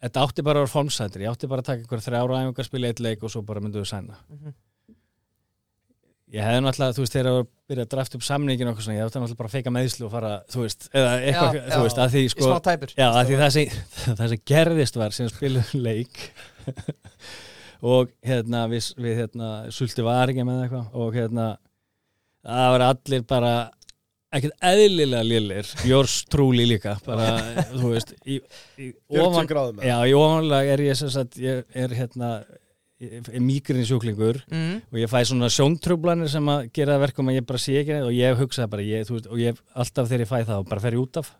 þetta átti bara að vera fómsættir, ég átti bara að taka einhver þrjára æfingar, spila eitt leik og svo bara myndu við sæna Mhm. ég hefði náttúrulega, þú veist, þegar að byrja að drafta upp samningin og eitthvað svona, ég átti náttúrulega bara að feika meðslu og fara, þú veist, eða eitthvað, Já, þú já. veist, að því sko Já, að því það sem, [laughs] það sem gerðist var sem spilum leik [laughs] og hérna við, við hérna, sulti var ekki með eitthvað og hérna það var allir bara ekkert eðlilega lilir yours truly líka bara, þú veist í, í 40 ofan, gráðum já, í ofanlega er ég sem sagt, ég er hérna mýgrin sjúklingur mm. og ég fæ svona sjóntrublanir sem að gera verkum að ég bara sé ekki neitt og ég hugsaði bara, ég, þú veist, og ég alltaf þegar ég fæ það, bara fer ég út af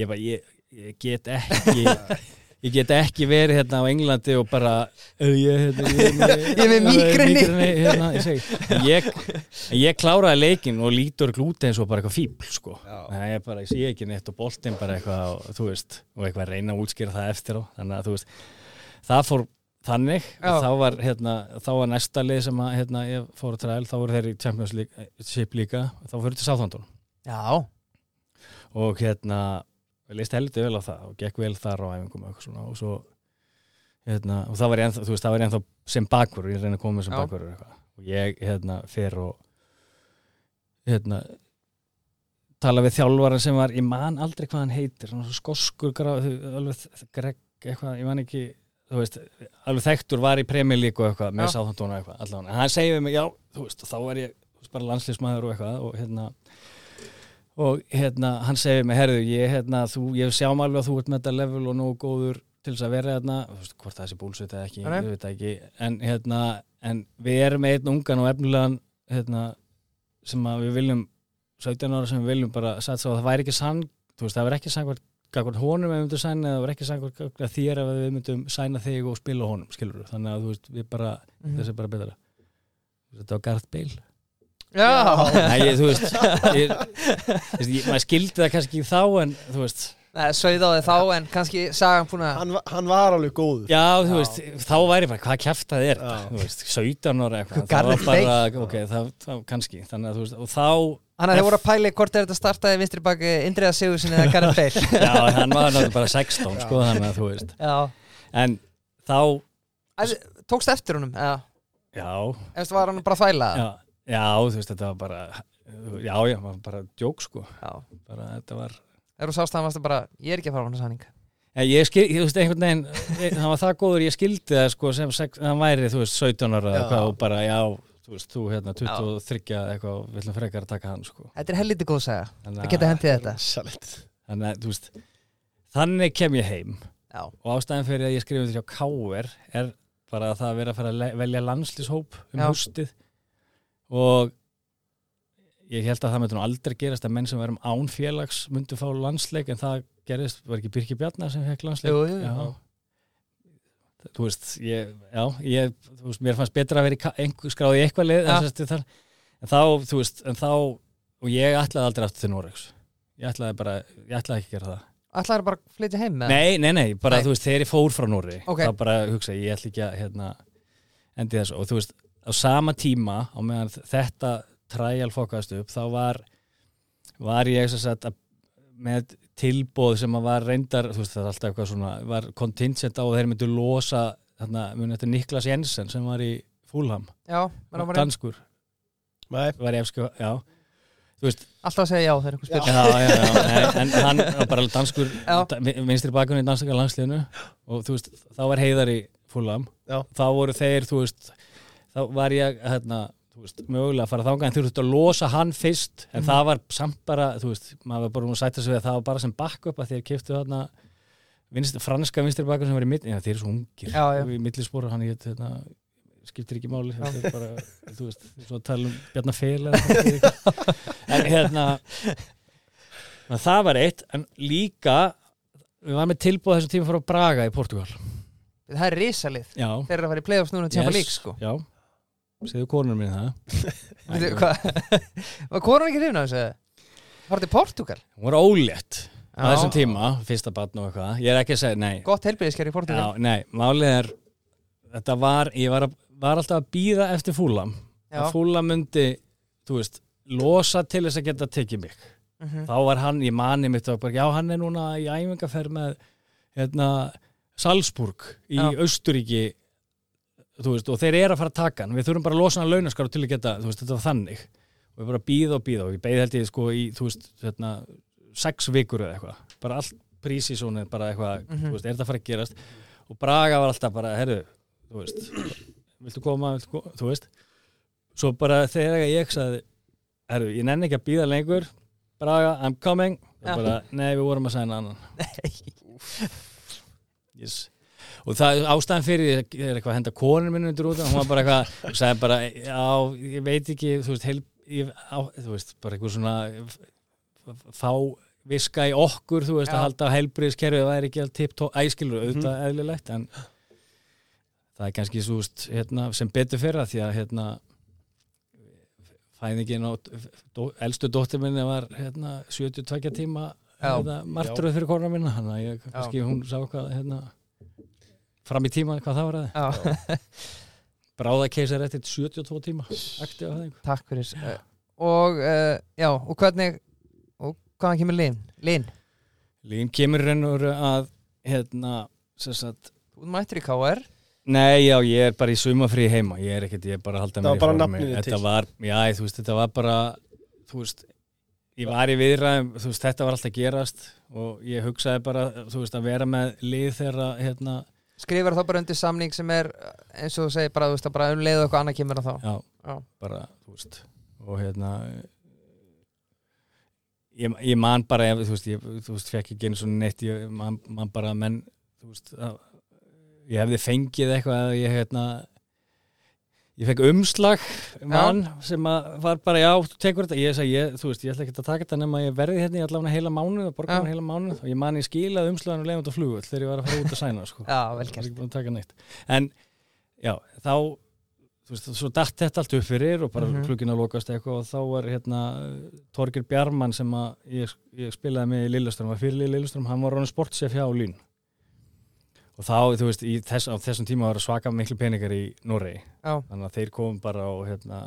ég bara, ég, ég get ekki [laughs] ég get ekki verið hérna á Englandi og bara "Ö, ég, hérna, ég, er með mígreni." hérna, ég, segi, ég, ég kláraði leikin og lítur glúti eins og bara eitthvað fíbl sko. Ég bara, ég sé ekki neitt og boltinn bara eitthvað, og, veist, og eitthvað að reyna að útskýra það eftir á, þannig að þú veist það fór þannig. Þá var, hérna, þá var næsta lið sem að, hérna, ég fór að træl, þá voru þeir í Championship líka, þá fóru til Já, og hérna, við leist heldur vel á það og gekk vel þar á æfingum og og svo hérna, og það var ég ennþá, ég ennþá sem bakur, ég reyna að koma sem bakur og ég, hérna, fer og hérna tala við þjálfara sem var, ég man aldrei hvað hann heitir, skoskur greg, eitthvað, ég man ekki veist, alveg þekktur var í og eitthvað, með og eitthvað allavega, en hann segir við mig, já, þú veist, þá var ég veist, bara landslýsmaður og eitthvað og hérna og hérna, hann segir mig, herðu, ég, hérna, þú, ég sjá mig alveg að þú ert með þetta level og nógu góður til þess að vera hérna, þú veist, hvort það sé búlsveit eða ekki, ég veit ekki, en hérna, en við erum með einn ungan og efnilegan, hérna, sem að við viljum, 17 ára sem við viljum bara satsa á, það væri ekki sann, þú veist, það væri ekki sann hvort honum ef við myndum sæna eða það væri ekki sann hvort þér ef við myndum sæna þig og spila honum, skilur þannig að þú veist, við bara, Mhm. þessi er bara betra. Þetta var Garth Bale Nei, ég, þú veist, ég, ég, maður skildi það kannski þá en þú veist, Nei, sögð á þið þá en kannski sagan búin að hann, hann var alveg góður. Já, þú Já. veist þá væri bara, hvað kæft það er Já. þú veist, 17 ára eitthvað, það var bara ok, það, það kannski, þannig að þú veist og þá, Þannig að þið voru að pæli hvort er þetta startaði vinstri baki Indriða Sigurðsson eða Gareth [laughs] Bale já, hann var náttúrulega bara 16, sko, þannig að þú veist. Já. En þá, Æ, Tókst eftir honum, eða? Já. Eftir var hann bara að þvæla já, já, þú veist, þetta var bara já, já, var bara djók, sko Já bara, þetta var Þegar þú sást hann varstu bara, ég er ekki að fara á hann sanning Já, ég skil, þú veist, einhvern veginn ég- hann var það góður, ég skildi það sko sem sex, hann væri, þú veist, 17 ára Já. eitthvað og bara, já, þú veist, þú hérna 23 eitthvað, og viljum frekar að taka hann sko. Þetta er helviti góð saga Það geta hendið þetta Salit. þannig að, þú veist þannig kem ég heim Já og ástæðan fyrir að ég skrifum þetta hjá K.R. er bara að það að vera að fara að velja landslýshóp um Já. hústið og ég held að það myndi nú aldrei gerast að menn sem verum án félags myndi fá landsleik en það gerist, var ekki Birki Bjarnar sem fekk landsleik? Jú, jú, jú. Þú veist, ég, já ég, þú veist, mér fannst betra að vera í ka- einhver, skráði í eitthvað lið en, sérst, þar, en þá, þú veist, en þá og ég ætlaði aldrei aftur til Noregs. Ég ætlaði bara, ég ætlaði ekki að gera það. Ætlaði bara að flytja heim með Nei, nei, nei, bara Nei. þú veist, þegar ég fór frá Nóri Ok. þá bara hugsa, ég ætla ekki að hérna, endi þessu. Og þú veist, á sama tíma á meðan þetta trial fokast upp, þá var var ég sem sagt að, með tilbóð sem að var reyndar þú veist, það er alltaf eitthvað svona, var contingent á að þeir myndu losa, þarna, Niklas Jensen sem var í Fúlham Já, menn hann var danskur, Nei, var í efsku, já. Þú veist, alltaf að segja já þegar einhver spyr. Já, já, já, nei, en hann var bara danskur vinstri bakunni í danskaka landsliðinu. Og þú veist, þá var heiðar í fúlam Já. þá voru þeir, þú veist þá var ég, hérna þú veist, mögulega að fara þangað en þú veist að losa hann fyrst en Mhm. það var samt bara, þú veist maður var bara nú að sætta sig við að það var bara sem backup að þeir kiftu þarna vinstri, franska vinstri bakun sem var í mitt já, þeir eru svo ungir, Já, já. í millispóra hann ég, hérna, skiptir ekki máli er bara, þú veist, svo að tala um eða eitthvað. en hérna en það var eitt, en líka við varum með tilbúð þessum tíma frá Braga í Portugal Það er risalið Þeir eru að fara í playoffs núna yes. sko já, segðu konur minn það. [laughs] Var konan ekki hrifna þessu? Var þetta í Portugal? hún var ólétt á þessum tíma, fyrsta barn og eitthvað. Ég er ekki að segja, nei. Gott helbriðisker í Portugal Já, nei, málið er þetta var, ég var, að, var alltaf að býða eftir fúlam að fúlam myndi, þú veist losa til þess að geta tekið mig. Mhm. þá var hann, ég mani mitt og bara, já, hann er núna í æfingaferð með hérna, Salzburg í Já. Austuríki þú veist, og þeir eru að fara að taka hann. Við þurfum bara að losa hann launaskar til að geta veist, þetta var þannig. Og við bara býða og býða og ég beið held ég sko í, þú veist, hérna, sex vikur eða eitthvað, bara allt prísísónið bara eitthvað, Mhm. þú veist, er þetta að fara að gerast? Og Braga var alltaf bara, herru þú veist, viltu koma, viltu koma þú veist, svo bara þegar ég sagði, herru, ég nenni ekki að býða lengur, Braga, I'm coming. Og bara, nei, við vorum að sæna annan. [laughs] Yes. Og það ástæðan fyrir er eitthvað að henda konur minni undir út hún var bara eitthvað, og sagði bara já, ég veit ekki, þú veist, heil, ég, á, þú veist bara eitthvað svona fá viska í okkur, þú veist, Já. að halda heilbriðskerfið það er ekki allt tipp tó, æskilur auðvitað eðlilegt, en það er kannski svo, veist, hérna, sem betur fyrir það því að hérna fæðingin á dó, elstu dóttir minni var hérna 72 tíma Já. hérna, martröð fyrir korna minna þannig að ég, kannski hún sá hvað hérna, fram í tíma hvað það var að Já, [laughs] bráða keisar eftir 72 tíma akti á það takk fyrir uh, Og uh, já, og hvernig og hvaðan kemur Lin? Lin, Lín kemur raun og veru að hérna sem sagt þú ert mættur í KR Nei, já, ég er bara í sumafrí heima Ég er ekkert, ég er bara að halda Það mér var bara í formi. nafnið þitt Þetta til. var, já, þú veist, þetta var bara Þú veist Ég var í viðræðum, þú veist, þetta var alltaf að gerast Og ég hugsaði bara, þú veist, að vera með lið þeirra, hérna Skrifar þá bara undir samning sem er eins og þú segir bara, þú veist, bara um leið og eitthvað annað kemur þá Já, Já. bara, þú veist Og hérna ég, ég man bara, ef, þú veist, ég, þú veist, fekk ekki einu svona neitt, ég man, man bara menn, þú veist, að, ég hefði fengið eitthvað að ég, hérna, ég fekk umslag mann sem að var bara, já, þú tekur þetta, ég sagði, ég, þú veist, ég ætla ekki að taka þetta nema ég verði hérna í allavega heila mánuð og borga Já. hérna heila mánuð og ég man ég skilaði umslagan og leiðum þetta flugull þegar ég var að fara út að sæna, sko. [laughs] Já, vel Það var gert ekki búin að taka neitt. En, já, þá, þú veist, svo datt þetta allt upp fyrir og bara mm klukkinn að lokast eitthvað og þá var hérna Torgir Bjarmann sem að ég, ég spilaði með í Lilleström, var fyrir Lilleström, hann var ráðin sportsef hjá Lín og þá, þú veist, í þess, á þessum tíma var svaka miklu peningar í Noregi. Já, þannig að þeir komum bara og hérna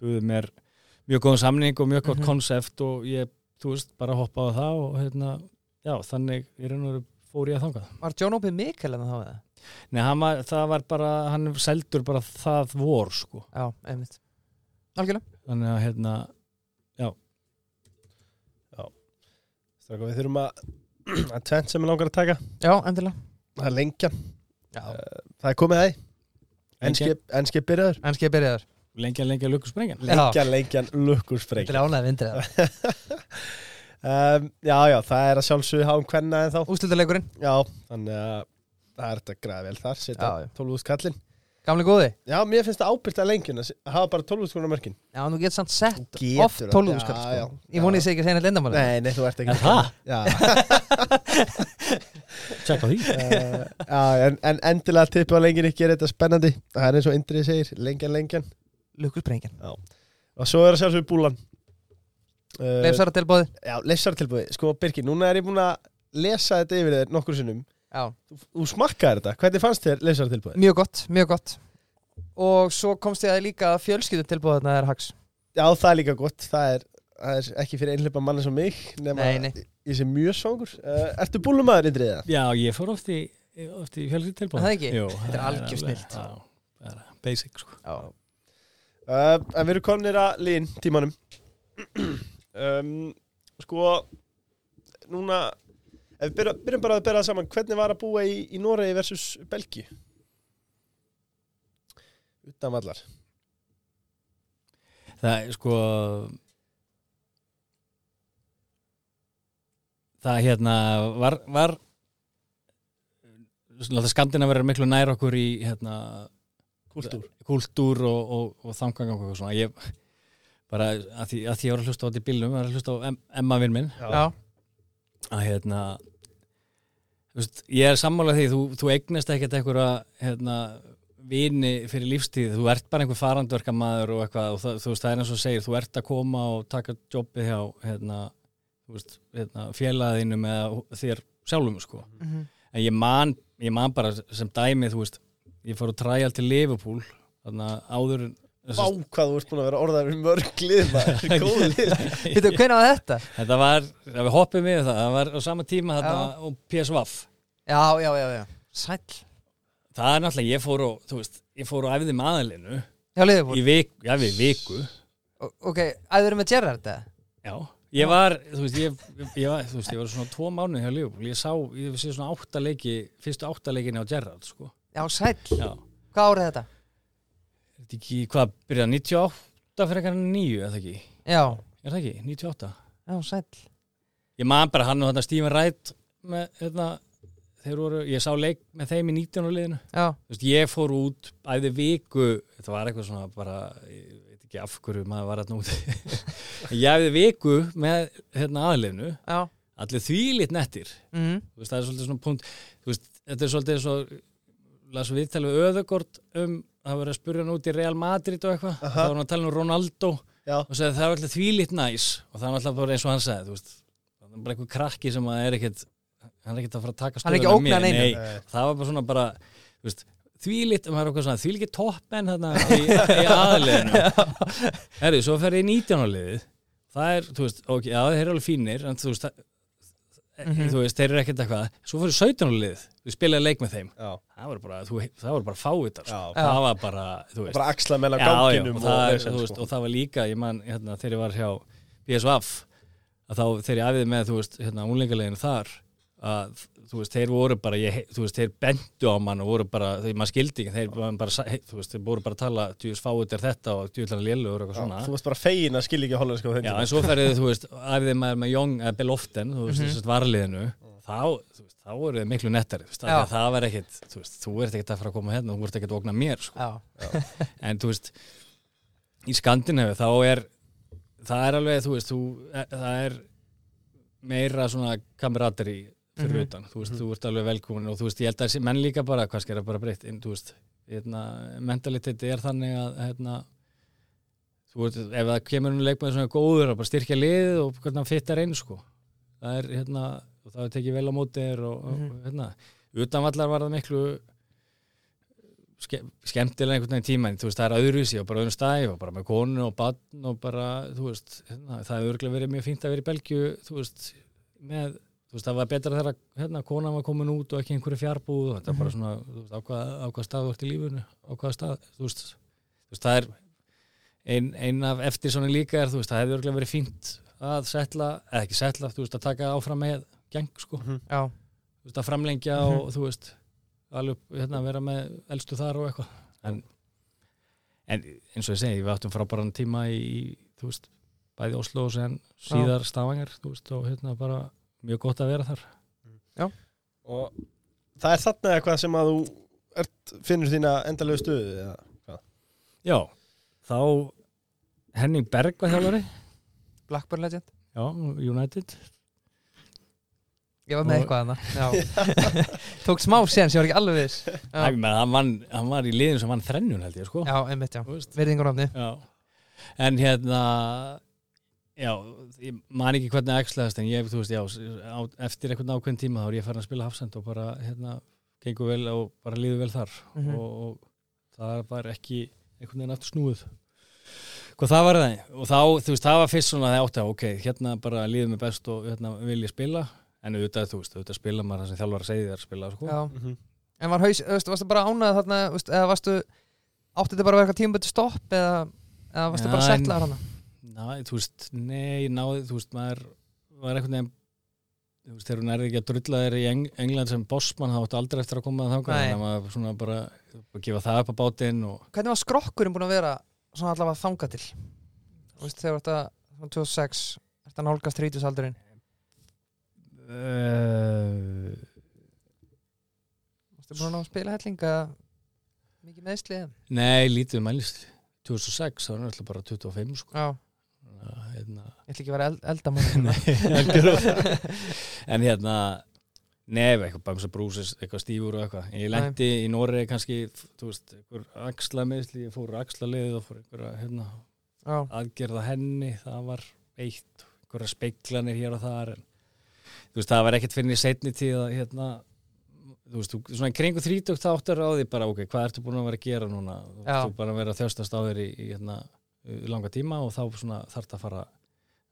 buðu mér mjög góðan samning og mjög gott Mhm. konsept og ég, þú veist, bara hoppaði á það og hérna, já, þannig í raun og veru fór ég að þangað. Var John Opie Mikkel en þá eða? Nei, hann var, það var bara, hann seldur bara það vor, sko. Já, einmitt. Algjörlega. Þannig að, hérna, Stráka, við þurfum að [clears throat] að tvent sem er langar að taka. Já, endilega. Það er lengjan, Já, það er komið það enski, Lengjan. enski byrjaður. En skal ég þar lengja, lengja lukkusprengjan. lengjan, lengjan, lukkurspreng Þetta er ánægð vindrið um, [laughs] já, já, það er að sjálfsögðu háum hvenna en þá Ústildarleikurinn já, þannig að það er þetta græða vel þar setja Já, já. 12 úr skallin Gamli góði já, mér finnst það ábyrgt að lengjun að hafa bara 12 úr skallin mörkin Já, nú getur samt sett Þú getur oft það. 12 Já, skall já, sko. já. Ég voni ég sé ekki að segja neitt lindamáli nei, nei, þú ert ekki það? já, Tjekk á því. uh, [laughs] já en, en endilega tippu á lengjunni gerir þetta spennandi það er eins og Indrið segir, lengjan, lengjan Lukkusprengjan og svo er að sjálfsögðu búlan uh, Leifsara tilbóði Já, leifsartilbúði. Sko, Birgir, núna er ég búin að lesa þetta yfir þér nokkur sinnum. Já, Þú, þú smakkaði þetta. Hvernig fannst þér leifsartilbúði? mjög gott, mjög gott Og svo komst ég að líka fjölskyldu tilbóði þarna er hags Já, það er líka gott. Það er, það er ekki fyrir einhleipa manni sem mig, nema Nei, nei. ég sé mjög svangur. Uh, ertu búlumæður, Indrið, það? Já, ég fór oft í, oft í fjölskyld tilbúin. Er það ekki? Jú, Þetta er algjör það er basic, sko. Já, Uh, en við erum kominir að lín tímanum. [clears throat] um, sko, núna, ef við byrjum bara að byrja það saman, hvernig var að búa í, í Noregi versus Belgi? Utan vallar. Það er sko það hérna var, var skandinaverið miklu nær okkur í hérna Kultúr. kultúr og, og, og þangang og eitthvað svona ég bara að því að því ég var að hlusta á þetta í bílnum var að hlusta á em, Emma vinn minn já, að hérna veist, ég er sammálað því þú, þú eignast ekkert einhverja hérna, vini fyrir lífstíð þú ert bara einhver farandverkamaður og eitthvað og það, þú veist, það er eins og segir, þú ert að koma og taka jobbið hjá hérna, hérna, félaginu með þér sjálfum sko. Mhm. en ég man, ég man bara sem dæmi, þú veist, ég fór að træja til Liverpool áður Vá, hvað þú ert búin að vera orðaður um mörg lið, maður. [laughs] Góð lið. Býtu, hvernig var þetta? þetta var, við hoppum við það það var á sama tíma þarna Já. og PSV Já, já, já, já Sæll það er náttúrulega, ég fór og, þú veist, ég fór og æfði maðalinu Já, liðið í viku, já við viku Ok, æður með Gerrard eða? já, ég var, þú veist, ég, ég var, þú veist, ég var svona tvo mánuði hjá Liverpool, ég sá, ég sé svona átta leiki, fyrstu átta leikinni á Gerrard, sko, Já, sæll já, Hvað árið þetta? Þetta ekki, hvað, byrjaði 98 fyrir eitthvað nýju, eða ekki, Já, er það ekki, 98 já, sæll. Ég man bara hann og þetta Stephen Wright með, hérna, þeir voru, ég sá leik með þeim í 19. liðinu. Já, Þú veist, ég fór út æði viku, þetta var eitthvað svona bara, ég veit ekki af hverju maður var að núti [laughs] ég æði viku með hérna aðliðinu já. Allir þvílitt nettir. Mm. þú veist, það er svolítið svona punkt þú veist, þetta er svolítið svo las viðtal við öðugort um það var að spurja hann út í Real Madrid og eitthvað. Þá var hann að tala um Ronaldo Já, og sagði það var allir þvílitt næs. Og það var alltaf bara eins og hann veist, það er bara einhver krakki sem að er ekkit hann er ekkit að fara að taka ógna mér. Nei, Nei. það var bara svona bara þú veist, þvílitt, er okkur svona þvílitt toppen þarna í, í aðliðinu [laughs] herri, svo fer ég í 19 liðið. Það er, þú veist, ok, já, þeir eru alveg fínir en þú veist, það, Mhm. þú veist þeir eru ekkert eitthvað, svo fyrir 17 liðið við spilaði leik með þeim já. það var bara, þú, það var bara fávitar sko. Það var bara, þú veist Bara axla já, ganginum og, það, er, vesen, þú veist, sko. og það var líka ég man, hérna, þegar ég var hjá BSVF að þá þegar ég æfiði með þú veist, hérna, úlingaleginu þar að þú veist, þeir voru bara ég, þú veist, þeir bendu á mann og voru bara þeir maður skildi ekki, þeir bara, bara þú veist, þeir voru bara að tala, djúvis fáið er þetta og er lélugur og eitthvað svona Þú varst bara fegin að skilja ekki hollandska þeim Já, en svo ferðið, þú veist, æfðið maður með Young, eða Beloften, þú veist, Mhm. þess að varliðinu þá, þú veist, þá voru þið miklu nettari þú veist, það var ekkit, þú veist, þú ert ekkit að fara að koma hérna, þú ert ekkit að okna mér, sko en þú veist í Skandinavi þá er það er alveg, þú veist, þú, e- það er meira svona kamerateri fyrir Mhm. utan þú veist, þú ert alveg velkomin og þú veist, ég held að þessi menn líka bara, hvað skera bara breytt en þú veist, hérna, mentaliteti er þannig að, hérna þú veist, ef það kemur um leikmaður svona góður að bara styrkja liðið og hvernig hann fittar inn, sko það er, hérna, og það tekið vel á móti þér og, og, Mhm. hérna, utanvallar var það miklu ske, skemmtilega einhvern veginn tíma en þú veist það er öðruvísi og bara öðrum stæð og bara með konu og barn og bara þú veist hérna, það hefur örgulega verið mjög fínt að vera í Belgju þú veist með þú veist það var betra þegar hérna konan var komin út og ekki einhverju fjárbúð og þetta er bara svona þú veist á hvað, á hvað stað þú ert í lífunu á hvað stað þú veist, þú veist það er ein, ein af eftir svona líka er þú veist það hefur örgulega verið fínt að setla eða ekki setla þú veist að taka áfram með geng sko. Já, þú veist, að framlengja Mhm. og þú veist alveg hérna, vera með elstu þar og eitthvað. En, en eins og ég segi, við áttum frábæran tíma í, í þú veist, bæði Oslo og síðar stafangar, þú veist, og hérna bara mjög gott að vera þar. Og það er þarna eitthvað sem að þú ert, finnur þína endalegu stöðu eða hvað? Já, þá Henning Berg var þjálfari Blackburn Legend. Já, United. Ég var með Og- eitthvað þarna. [laughs] [laughs] Tók smá sen sem ég var ekki alveg viss. Já, menn, hann, vann, hann var í liðin sem vann þrennun held ég, sko. Já einmitt já. Virðingur áfni Já, en hérna já, ég man ekki hvernig að æxlaðast en ég, þú veist, já á, eftir einhvern ákveðin tíma þá er ég farin að spila hafsend og bara, hérna, gengur vel og bara líður vel þar. Mhm. og, og það var ekki einhvern veginn aftur snúið. Hvað það var það? Og þá, þú veist, það var fyrst svona að það átti að ok, hérna bara líður mig best og hérna vil ég spila. En auðvitað, þú veist, auðvitað spila maður það sem þjálfar að segja þér að spila, sko. Já. Mhm. En var haus, veist, varstu bara ánægð þarna veist, eða varstu átti þetta bara að vera eitthvað tímabötu stopp eða, eða varstu Já, bara en- settlaður hana Ná, þú veist, nei, náði, þú veist, maður var einhvern veginn þú veist, þegar hún er ekki að drulla þér í Eng England sem bossmann, þá áttu aldrei eftir að koma að þangað, Nei. þannig að maður svona bara að gefa það upp á bátinn og Hvernig var skrokkurinn búin að vera svona allavega þangað til Þú veist, þegar þetta svona 2006 Þetta nálgast 30 aldurinn uh, Varstu búin að ná að spila helling eða mikið meðsli eða? Nei, lítið mælist 2006, þá er hann alltaf bara 25 sko. Já, Þannig hérna, ég ætla ekki að vera eld, eldamóð [laughs] algjörlega. en hérna Nei, eitthvað bangs að brúsis, eitthvað stífur og eitthvað. Ég lendi í Noregi kannski, þú veist, einhver axlameðsli, ég fór axlaliðið og fór einhverja, hérna, aðgerða henni, það var eitt, einhverja speiklanir hér og þar en veist, það var ekkert fyrir í setni tíð að hérna þú veist, þú, svona í kringu þrítugt þáttur á því bara, ok, hvað ertu búin að vera að gera núna Já. þú bara að vera að þjóstast á þér í, í hérna, langa tíma og þá svona þarf að fara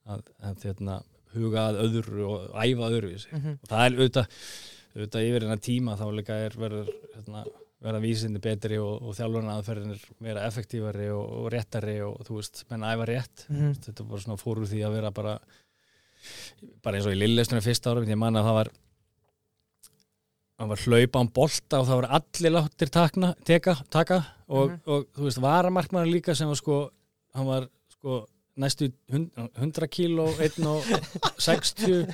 að, að hérna, huga að öðru og æfa öðru í sig mhm, og það er auðvitað, auðvitað yfir hennar tíma þá líka er verður hérna, verða vísindi betri og, og þjálfurna aðferðinir vera effektífari og, og réttari og þú veist, menn æfa rétt mhm. þetta var svona fór úr því að vera bara bara eins og í lilleistunum fyrsta árum ég man að það var það var hlaupa án bolta og það var allir láttir takna, teka, taka og, Mhm. og þú veist, varamarkmaður líka sem var sko, hann var sko næstu hund- 100 kíló 1 og 60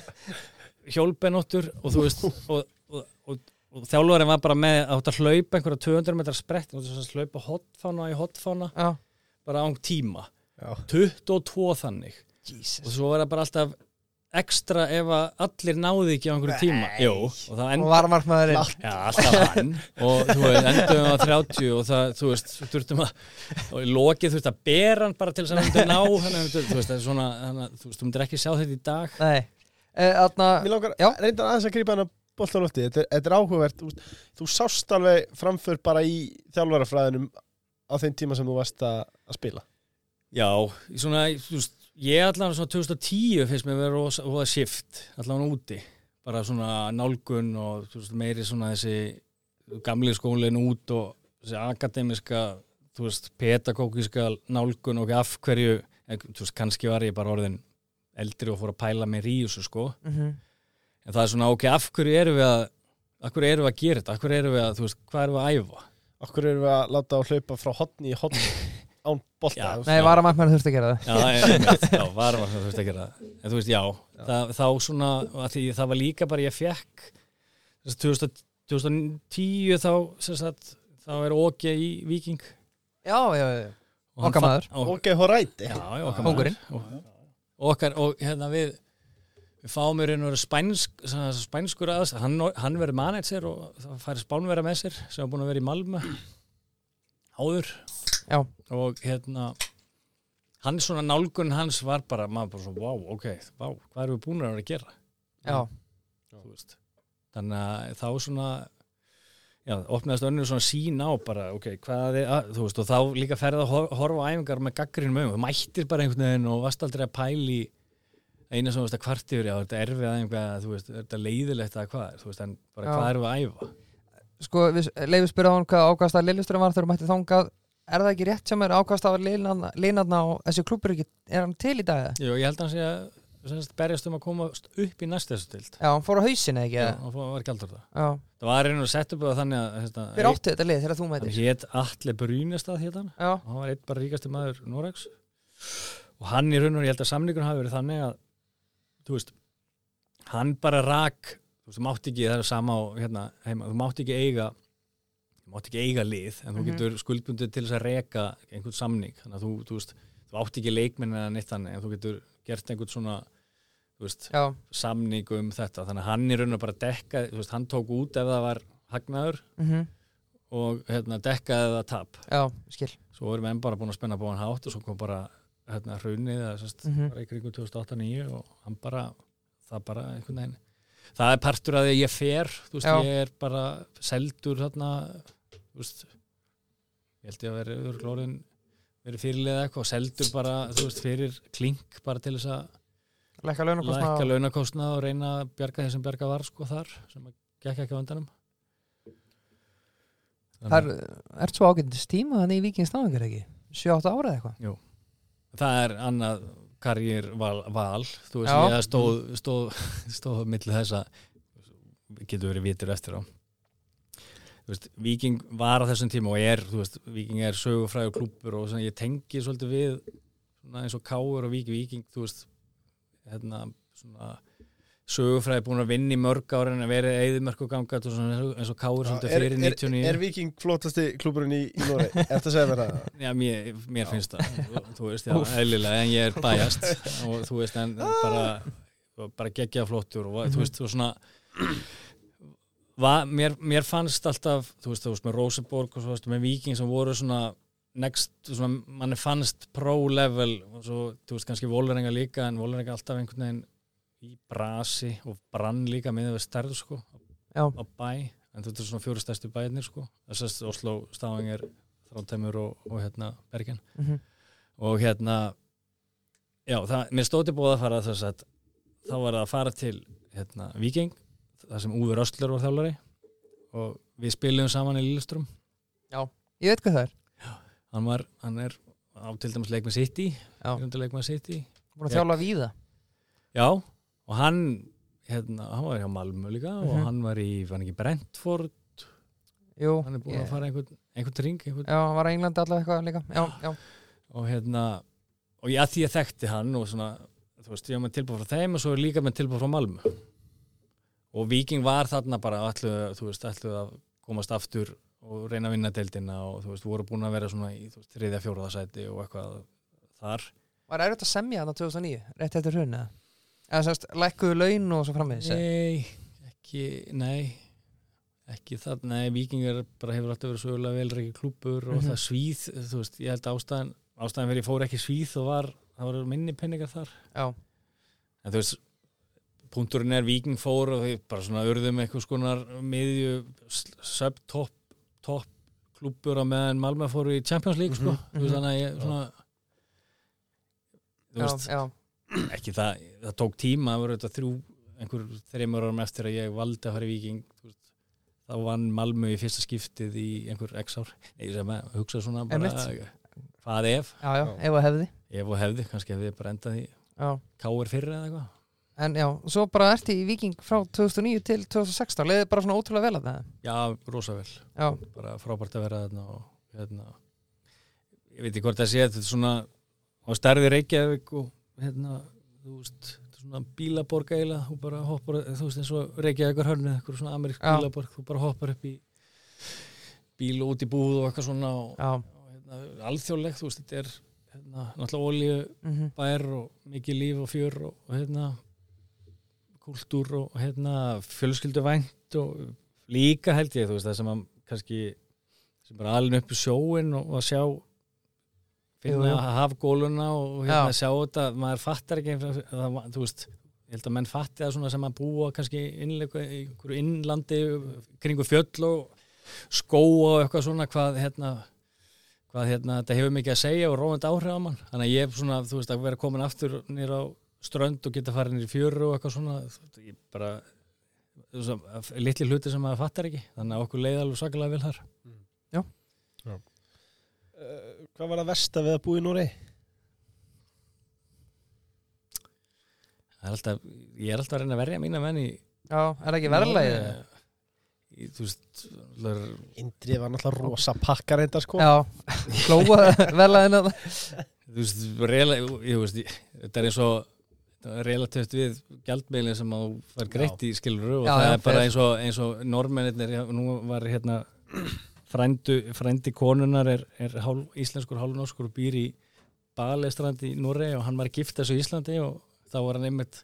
hjólbenóttur og þú veist og, og, og, og þjálfarinn var bara með að hlaupa einhverja 200 metrar sprett og hlaupa hotfána í hotfána Já, bara án tíma. Já. 22 þannig. Og Jesus svo var það bara alltaf ekstra ef að allir náði ekki á einhverju tíma. Jú, og það Og varmarkmaðurinn Já, alltaf [laughs] hann. Og þú veist, endum á 30 og það, þú veist, þurftum að og í lokið þú veist að bera hann bara til þess að hann ná [laughs] þannig þú veist, það er svona þannig, þú veist, þú myndir ekki sjá þetta í dag. Nei. Eh, Þarna, Mér langar Já. reyndar aðeins að grípa hann að bolta á lofti. Þetta, er- þetta er áhugavert, þú, þú sást alveg framför bara í þjálfarafræðinum á þeim tíma sem þú varst að, að spila. Já, í svona, þú veist, ég allan svona 2010 finnst mér vera rosa, rosa shift allan úti, bara svona nálgun og þú veist, meiri svona þessi gamli skólinn út og þessi akademiska, þú veist, pedagógiska nálgun og af hverju, en, þú veist, kannski var ég bara orðin eldri og fór að pæla mér í þessu, sko. Mhm, en það er svona, ok, af hverju erum við að akkur erum við að gera þetta, akkur erum við að, þú veist, hvað erum við að æfa? Okkur erum við að láta á hlaupa frá hotni í hotni [laughs] án bolta Já. Nei, varamarkmenn þurfti að gera það. Já, já, þú veist að gera það. En þú veist, já, Það, þá svona, því það var líka bara ég fekk þess að 2000 2010 þá, sem sagt, þá er OK í Viking Já, já, já og hann Okkar fa- maður. og, Ok, hóræti Já, já, okkar. Og, okkar, og hérna við við fáum í raun og veru spænsk, spænskur aðs hann, hann verður manager og það færi spánverða með sér sem var búin að vera í Malmö áður. Já. og hérna hann svona nálgun hans var bara maður bara svona, wow, ok, wow, hvað erum við búin að vera að gera? Já, þannig að þá svona já, opnaðist önnur svona sín á bara, ok, hvað er, að, þú veist og þá líka ferði að hor- horfa á æfingar með gaggrinn mögum, þú mættir bara einhvern veginn og varst aldrei að pæli eina sem þú veist að kvart yfir, já, þetta er erfið aðeins þú veist, er þetta leiðilegt að hvað? Er þú veist, en bara hvað erum við að æfa sko, við leifum spyrja á hann hvað ákvæmst að Lillustur var þegar mætti þangað. Er það ekki rétt sem er ákvæmst að línarna og þessi klubur ekki, er hann til í dag? Jú, ég held að hann sé að berjast um að koma upp í næst þessu tild Já, hann fór á hausin eða ekki? já, og fór- var gældur það. Já, það var einu upp það þannig að hérna, hver áttu þetta lið þegar þú hann mættir? hétt Atle Brynestad hétt hann. Já, og hann var einn bara ríkasti maður Noregs. Og hann í raun og ég held að samningun hafi verið þannig að þú veist, hann bara rak þú veist, þú mátt ekki, það er sama á hérna heima, þú mátt ekki eiga þú mátt ekki eiga lið, en þú Mhm. getur skuldbundið til þess að reka einhvern samning. Þannig að þú, þú veist, þú átt ekki leikminn eða neitt þannig, en þú getur gert einhvern svona þú veist, já, samning um þetta, þannig að hann í raun og bara dekka, þú veist, hann tók út ef það var hagnaður mhm, og hérna dekkaði það tap. Já, skil. Svo erum við bara búin að spenna búin hátt og svo kom bara hérna hrunið eða sérst, Mhm. bara í kringum 2008-2009 og hann bara, það bara einhvern veginn það er partur að því að ég fer þú veist, Já. ég er bara seldur þarna, þú veist ég held ég að vera örglórin verið fyrirlega eitthvað, seldur bara þú veist, fyrir klink bara til þess að Lækka launakostna lækka launakostna og reyna að bjarga því sem bjarga var sko þar, sem að gekk ekki á vandanum Það er, er svo ágændist tíma þannig í Víkings náðingar ekki? 7-8 ára eða eitthvað? það er annað karriér val, val þú veist, Já. ég stóð stóð, [laughs] stóð millir þessa getur verið vitur eftir á þú veist, Viking var á þessum tíma og er, þú veist, Viking er sögufræður klúpur og svona, ég tengi svolítið við svona eins og Káur og Viking Viking, þú veist hérna, svona sögufræði búin að vinna í mörg ára en að verið eðimörku ganga eins og, eins og Káur er, fyrir er, 99 er Viking flótasti klúburinn í, Nóri? Er þetta að segja mér það? Já, mér, mér finnst það, þú veist, já, eðlilega, en ég er bæjast [laughs] og þú veist, en bara, bara geggja flottur og þú veist, þú svona, va, mér, mér fannst alltaf, þú veist, þú veist, með Rosenborg og svo veist, með Viking sem voru svona next, svona, manni fannst pro level og svo, þú veist, kannski Vólarenga líka, en Vólarenga alltaf einhvern veginn í brasi og brann líka með við stærð, sko, Já, á bæ en þetta er svona fjóru stærstu bæðinir sko. Þessast Oslo, Stavanger, Þrándheimur og, og hérna Bergen. Mhm, og hérna já, það, mér stóti búið að fara þess að þá var það að fara til hérna Viking, það sem Úður Östlur var þjálfari. Og við spilum saman í Lillström ég veit hvað það er. Hann var, hann er á til dæmis leik með City Já. leik með City. Búin að þjála víða. Já, og hann hérna, hann var hjá Malmö líka Mhm. og hann var í, var hann ekki Brentford? Jú, hann er búin ég- að fara einhvern, einhvern ring einhvern Já, hann var að Englandi allavega eitthvað líka Já, já, og hérna og að því ég þekkti hann og svona þú veist, ég var með tilbúið frá þeim og svo er líka með tilbúið frá Malmö. Og Viking var þarna bara ætlu, þú veist, ætlu að komast aftur og reyna að vinna deildina og þú veist, voru búin að vera svona í þriðja, fjóraða sæti og eitthvað þar. Var erfitt að semja þarna 2009, rétt eftir hrun eða? Semst, lækkuðu laun og svo framvegis? Nei, ekki, nei ekki það, nei, Viking er bara hefur alltaf verið sögulega velreiki klúpur og Mhm. það svíð, þú veist, ég held að ástæðan ástæðan fyrir ég fór ekki svíð og var það var minni penningar þar Já, en þú veist punkturinn er Viking fór og þau bara svona urðum eitthvað skonar miðju sub top, klúpur á meðan Malmö fóru í Champions League sko, Mhm, þú veist mhm. þannig að ég svona þú já, veist, já ekki það, það tók tíma það voru þetta þrjú, einhver þreymur árum eftir að ég valdi að fara í Viking þá vann Malmö í fyrsta skiptið í einhver x ár. Að hugsa svona bara hvað ef, Já, já, ef að hefði. Ef og hefði kannski hefði ég bara endað í káir fyrir eða eitthvað. En já, svo bara ertu í Viking frá 2009 til 2016 Leðið bara svona ótrúlega vel að það? Já, rosa vel Já, bara frábært að vera þarna og hérna ég veit ekki hvort það sé þetta er svona á stærði Reykjavík og hérna þú veist, svona bílaborg eiginlega þú bara hoppar, þú veist eins og Reykjavíkur hörnu eitthvað svona amerísk Já. bílaborg þú bara hoppar upp í bíl og út í búð og eitthvað svona og, og hérna, alþjóðlegt, þú veist, þetta er hérna, náttúrulega olíu mm bær og mikið líf og fjör og, og hérna kultúr og hérna fjölskyldu vænt og líka held ég þú veist það sem að kannski sem bara alveg upp í sjóin og, og sjá finna hafgóluna og hérna Já. sjá þetta maður fattar ekki það, þú veist ég held að menn fatti það svona sem að búa kannski einhverju innlandi kringu fjöll og skóa og eitthvað svona hvað hérna hvað hérna, þetta hefur mikið að segja og róandi áhrif á mann. Þannig að ég er svona, þú veist, að vera komin aftur nýra á strönd og geta farið nýra í fjöru og eitthvað svona, þú- ég bara litli hluti sem maður fattar ekki. Þannig að okkur leiði alveg sakalega vel þar. Uh, hvað var það versta við að búa í Núri? það er alltaf, ég er alltaf að reyna að verja mína menn í Já, er það ekki verðlegið? í, þú veist það er, Indrið var náttúrulega rosa pakkar enda sko Já, klóa verðlegið það þú veist, þetta er eins og er relativt við gjaldmeilin sem að þú fær greitt í skiluru og Já, það já, er bara eins og, eins og normennir, nú var hérna frændu, frændi konunar er, er hál, íslenskur hálfnorskur og býr í Balestrandi í Noregi og hann var að gifta þessu í Íslandi og þá var hann einmitt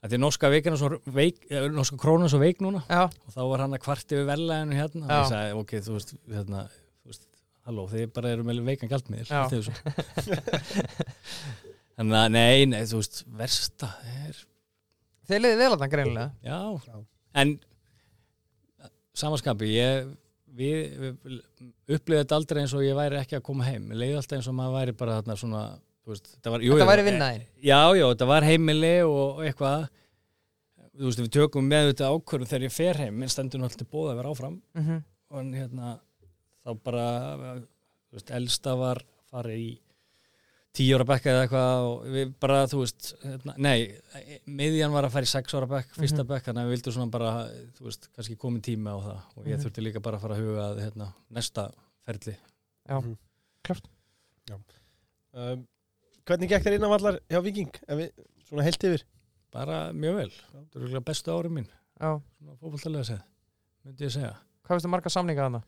Þetta er norska veik, eh, norska krónan svo veik núna Já, og þá var hann að kvart yfir verðlæðinu hérna og Já. ég sagði, ok, þú veist, hérna, þú veist halló, þið bara eru með veikan allt í þessu. þannig að, nei, nei, þú veist versta er, þeir leiði vel að það greinilega já, Já. en samanskapi, ég við, við upplifði þetta aldrei eins og ég væri ekki að koma heim. Leiði alltaf eins og maður væri bara þarna svona veist, þetta var, jú, Þetta væri vinnaðin Já, já, þetta var heimili og, eitthvað. Þú veist, við tökum með þetta ákvörðu þegar ég fer heim. Minn stendur náttúrulega bóða að vera áfram. Mm -hmm. og hérna þá bara, veist, elsta var farið í tíu ára bekka eða eitthvað og við bara, þú veist, hérna, nei miðjan var að fara í sex ára bekk, fyrsta Mhm. bekk þannig að við vildum svona bara, þú veist, kannski komin tími á það og ég Mhm. þurfti líka bara að fara að huga að, hérna, næsta ferli Já, Mhm. klart um, Hvernig gekk þér innanvallar hjá Viking? Ef við, svona heilt yfir bara mjög vel, þetta er örugglega bestu ári mín Já, svona fótballtalega séð, myndi ég segja hvað veistu marga samninga þarna?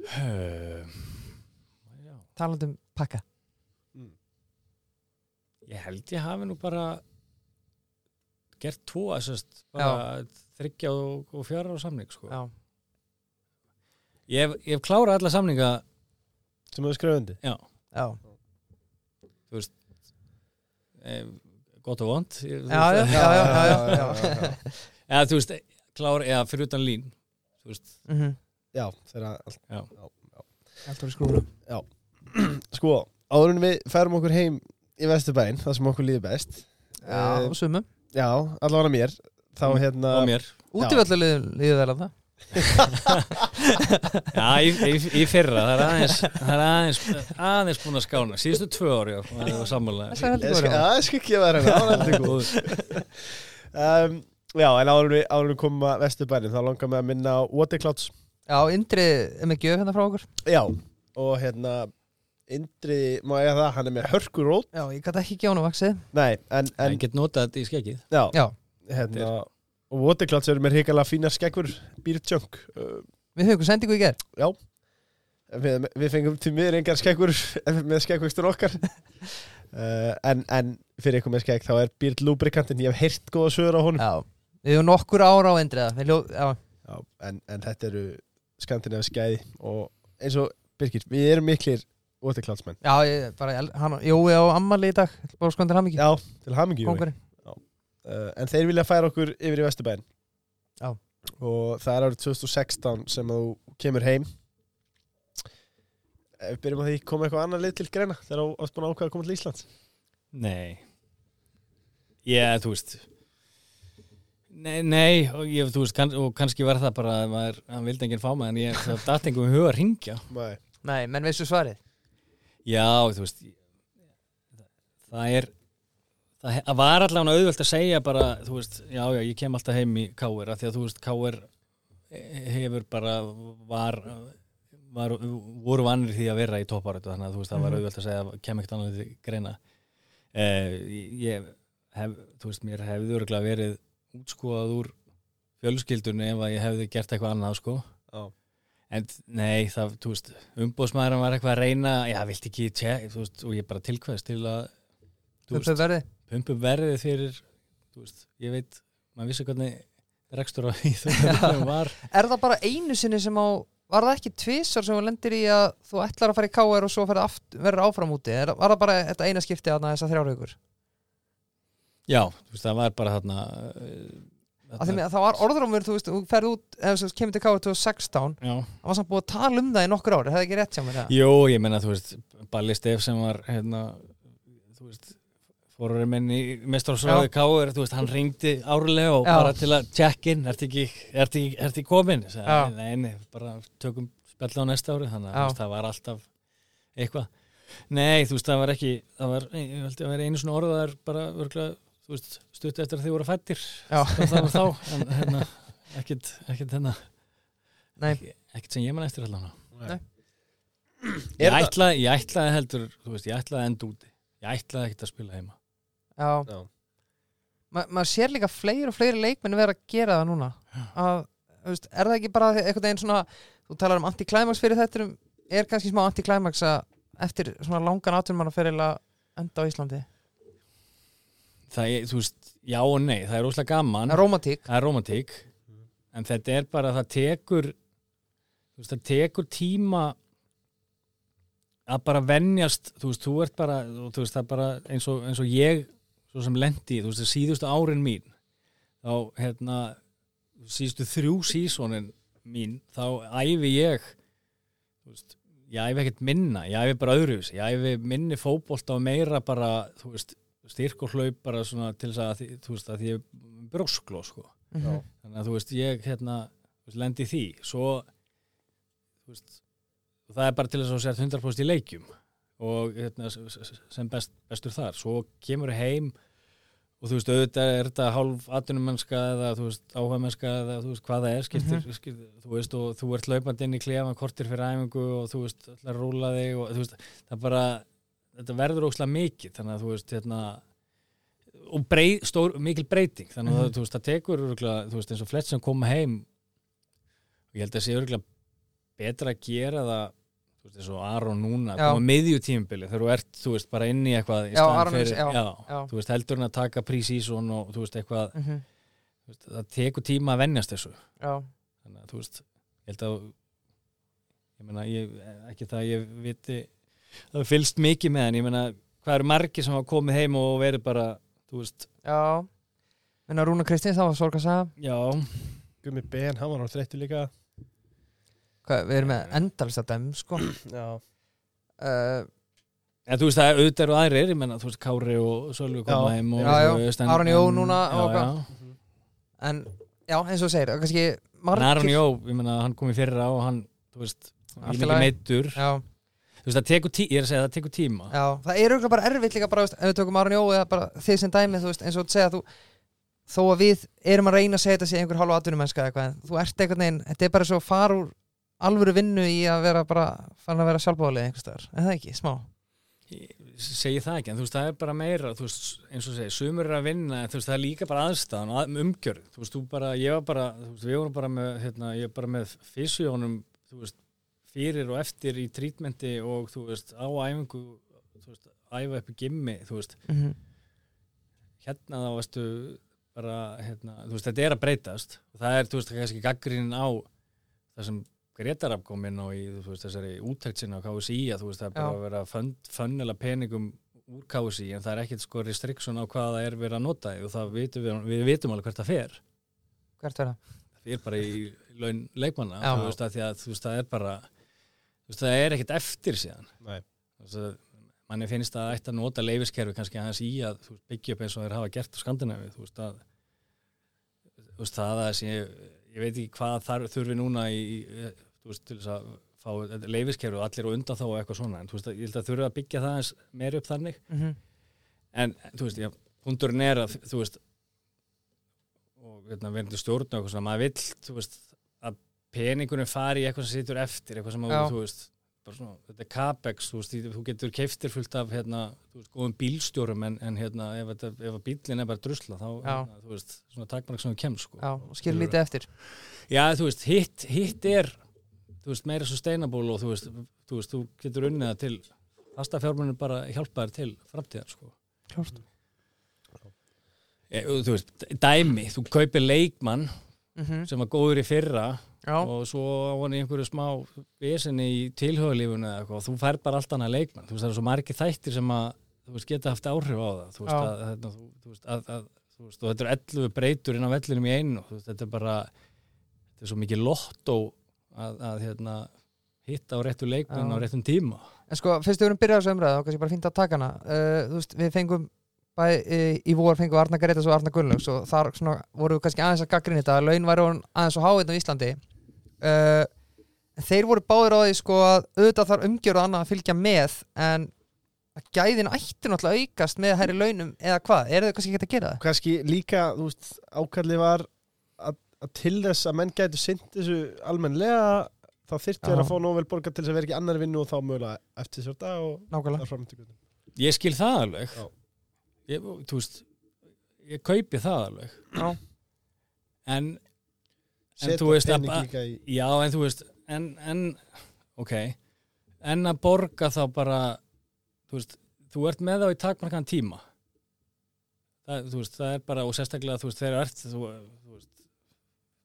Uh, já, Talandum pakka mm. Ég held ég hafi nú bara gert tvo þessast bara þryggja og, og fjara á samning sko. Já, ég, hef, ég hef klárað alla samninga. Sem hefur skrifað undir já, já, eh, gott og vond já, já, já, [laughs] já, já, já. eða þú veist, klára, eða fyrir utan lín þú veist, Mhm. Já, þegar allt já, Allt voru skrúfum [clears throat] Sko, áður en við færum okkur heim í Vesturbæinn, það sem okkur líður best. Já, Eh, sumum. Já, allavega mér. Þá Mm, hérna og mér. Útivöldu líður vel að það já, í, í, í fyrra, það er aðeins það er aðeins, aðeins búin að skána. Síðustu tvö ári, var sammálega Það er skal gefa þér hérna, það var heldur [laughs] góð um, Já, en áður við, við komum að Vesturbæinn þá langar mig að minna á Waterclouds. Já, Indri er með gjöf hérna frá okkur. Já, og hérna Indri, má ég það, hann er með hörkurót Já, ég gæti ekki gjána vaksið Nei, en, en ég get notað þetta í skeggið. Já, Já, hérna Og Waterclouds eru með hrikalega fína skeggur Býrtjönk uh, við höfum sendingu í ger við, við fengum til miður engar skeggur [laughs] með skeggvöxtur okkar. [laughs] Uh, en, en fyrir ykkur með skegg þá er Beard Lubricantinn, ég hef heyrt góða sögur á honum. Já, við höfum nokkur ára á Indriða Við ljó, já, Já, en, en þetta eru skandinavi skæði og eins og Birgir, við erum miklir Watercloudsmenn já, ég, bara, hann, jú, ég á ammali í dag. Bara sko til ekki Já, til hamingi Jói. Kóngurinn. Uh, en þeir vilja færa okkur yfir í Vesturbæn Já. og það er árið 2016 sem að þú kemur heim. Ef við byrjum á því koma eitthvað annað lið til greina þegar þú varst búin að ákveða að koma til Íslands? Nei. Ég, þú veist. Nei, nei og, ég, þú veist, kann, og kannski var það bara að maður, hann vildi enginn fá mig en ég, það datt engum í huga að ringja Nei. Nei, menn veistu svarið Já, þú veist það er það var allavega auðvelt að segja bara, þú veist, já, já, ég kem alltaf heim í Káir, af því að þú veist, Káir hefur bara var, var voru vannir því að vera í topparötu, þannig að þú veist, það var Mhm. auðvelt að segja, kem ekkert annað til greina eh, ég hef, þú veist, mér hefði örgulega verið útskóðað úr fjölskyldunni ef að ég hefði gert eitthvað annað, sko Já. En nei, það, þú veist, umbóðsmaðurinn var eitthvað að reyna, já, vilt ekki tjek, þú veist, og ég bara tilkvæðist til að, þú verði pumpu verðið fyrir, þú veist, ég veit, maður vissi hvernig rekstur á [laughs] í þú var. Er það bara einu sinni sem á Var það ekki tvisar sem þú lendir í að þú ætlar að fara í KR og svo verður áfram úti? Er, var það bara þetta eina skipti að þess að þrjárhaugur? Já, þú veist, það var bara þarna, uh, Það var orðrumur, þú veist, þú ferð út ef þú kemur til KR 2016 já, það var samt búið að tala um það í nokkur ári, það er ekki rétt hjá mér það? jú, ég menna, þú veist, Balli Stef sem var, hérna, þú veist, fórurinn minn í mestarsráði Káur, þú veist, hann ringdi árlega og Já. bara til að check in, ert ekki, ert ekki, ert ekki komin? Sagði, nei, nei, bara tökum spjall á næsta ári, þannig að það var alltaf eitthvað. Nei, þú veist, það var ekki, það var, ég held að vera einu svona örgulega, þú veist, stutt eftir að þið voru fættir, Já. það var þá, en hérna, ekkit, ekkit hérna, Nei, ekkit sem ég man eftir allan. Nei. Ég ætlaði, ég ætlaði heldur, þú veist, ég ætlaði að enda úti. Ég ætlaði ekkert að spila heima. já, Já. Ma, maður sér líka fleiri og fleiri leikmenn vera að gera það núna að, þú veist, er það ekki bara einhvern veginn svona, þú talar um anti-climax fyrir þetta er kannski smá anti-climax að eftir svona langan að fyrir að enda á Íslandi Það er, þú veist, já og nei, það er óslega gaman. það er romantík er. En þetta er bara, það tekur, þú veist, það tekur tíma að bara venjast, þú veist, þú ert bara, og þú veist, það er bara eins og, eins og ég, svo sem lendi, þú veist, það síðustu árin mín, þá, hérna, síðustu þrjú sísónin mín, þá æfi ég, þú veist, ég æfi ekkert minna, ég æfi bara öðruvis, ég æfi minni fótbolta og meira bara, þú veist, styrk og hlaup bara svona til þess að, þú veist, að því ég er brjóskló, sko. Mhm. Þannig að þú veist, ég hérna, lendi í því, svo, þú veist, það er bara til þess að þú sért 100% í leikjum og hérna, sem best, bestur þar, svo kemur heim og þú veist, auðvitað er þetta hálf atvinnumennska eða þú veist, áhugamennska eða þú veist hvað það er, skiptir, skiptir þú veist, og þú ert laupandi inn í klefan kortir fyrir æfingu og þú veist, ætlar að rúla þig og þú veist, það er bara þetta verður óslega mikið, þannig að þú veist, hérna og brey, stór, mikil breyting þannig að Mhm. þú veist, það tekur örugglega, þú veist, eins og flett sem koma heim og ég held að sé örgulega betra að gera það þú veist, eins og Aron núna koma miðju tímubili þegar þú ert, þú veist, bara inn í eitthvað í Já, er- já, já, já. þú veist, heldur en að taka pre-season og þú veist, eitthvað, Mhm. þú veist, það tekur tíma að venjast þessu Já, þannig að þú veist, ég held að ég meina, ég, ekki það að ég viti, það fylgst mikið með en ég meina, hvað eru margir sem hafa komið heim og verið bara, þú veist? Já. Minna Rúna Kristins, það var sorg að sagða já, Gummi Ben, hann var á þreyttu líka. Hvað, Við erum með endalist að dem, sko. [clears throat] Já, uh, En þú veist það er auðvitað eru aðrir, ég menna, þú veist, Kári og Sölvi koma Já. heim og Já, já. þú veist, en- Aron Jó núna já, og já. En, já, eins og segir er Kannski Aron Jó, ég menna, hann kom í fyrra og hann, þú veist, ég lagi. mikið meittur Já, veist, það tekur tíma, ég er að segja, það tekur tíma. Já, það er auðvitað bara erfitt líka bara, veist, ef við tökum Aron Jó eða bara þið sem dæmi, þú veist, eins og þú segja þú, þó að við erum að reyna að segja þetta sé einhver hálfa atvinnumennska eða eitthvað, en þú ert einhvern veginn, þetta er bara svo að fara úr alvöru vinnu í að vera bara farin að vera sjálfbáðlega einhvers staðar, er það ekki, smá. Ég segi það ekki, en þú veist, það er bara meira þú veist, eins og segi, sumur er að vinna en þú veist, það er líka bara aðstæðan að, umgjörð. Þú veist, þú bara, ég var bara, þú veist, við vorum bara með hérna, ég var bara með fysjónum þú veist, fyrir og eftir í trítmenti og þú veist, á æfingu þú veist, æfa upp í gimmi þú veist, mm -hmm. hérna þá veistu bara, hérna, þú veist, þetta er að breytast og það er, þú veist, kannski gaggrínin á það sem Gretar afkominn og í, þú veist, þessari úttækt sinna á KSI að þú veist, það er bara Já. að vera fönn, fönnela peningum úr KSI en það er ekkert sko restriction á hvað það er verið að nota og það vitum við, við vitum alveg hvert það fer hvert er það? fer bara í laun leikmanna þú veist, að því að þú veist, það er bara veist, það er ekkert eftir síðan. Manni finnst að ætti að nota leifiskerfi kannski aðeins í að þú veist, byggja upp eins og þeir hafa gert á Skandinavi þú veist að þú veist það að sé, ég veit ekki hvað þar þurfi núna í, í þú veist til þess að fá leifiskerfi og allir og undan þá og eitthvað svona en þú veist að ég held að þurfi að byggja það aðeins meir upp þannig. Mm -hmm. en þú veist ég hundurinn er að, þú veist og hérna, verður stjórn og eitthvað svona, maður vill, þú veist peningunum fari í eitthvað sem situr eftir eitthvað sem, að, þú veist svona, þetta er capex, þú veist, þú getur keiftir fullt af, hérna, veist, góðum bílstjórum en, en hérna, ef, ef bílinn er bara drusla, þá, hérna, þú veist svona takmark sem þú kemst, sko. Já, og skilur lítið eftir. Já, þú veist, hitt, hitt er þú veist, meira sustainable og þú veist, þú, veist, þú getur unnið til fasta fjármunum bara hjálpa þér til framtíðar, sko. Klárt e, og, Þú veist, dæmi, þú kaupir leikmann mm sem var góður í fyrra Já, og svo á hann í einhverju smá vesinni í tilhjóðalífunu eða eitthvað. Og þú fær bara allt annað leikmann þú veist, það er svo margir þættir sem að þú veist, geta haft áhrif á það. Þú veist, Já. að, að, þú, veist, að, og þetta er 11 breytur inn á vellinum í einu. Veist, þetta er bara þetta er svo mikið lottó að, að hérna, hitta á réttu leikmann á réttum tíma. En sko, fyrst við erum byrjað þessu umræðu þá kannski bara fínt að taka hana. Uh, veist, við fengum bæ, í, í vor fengum við Arna Gretas og Arna Gunnlaugs og þar svona, voru við kannski aðeins að gaggrinni þetta að laun væri aðeins og háið á Íslandi uh, þeir voru báðir á því sko að auðvitað þarf umgjörð og annað að fylgja með en að gæðin ætti náttúrulega aukast með hærri launum eða hvað, eru þau kannski ekki að gera það? kannski líka, þú veist, ákallið var að, að til þess að menn gætu sint þessu almennlega þá þyrfti þér að fá nóvel borga til þess að vera ekki annar vinnu og þá mögulega eftir svolta og Nákvæmlega þar fram til guðum. ég skil það alveg Já. Ég, þú veist ég kaupi það alveg Já. en En Setja þú veist að Já, en þú veist, en, en ok, en að borga þá bara, þú veist, þú ert með þá í takmarkan tíma. Það, þú veist, það er bara, og sérstaklega, þú veist, þegar ert, þú, þú veist,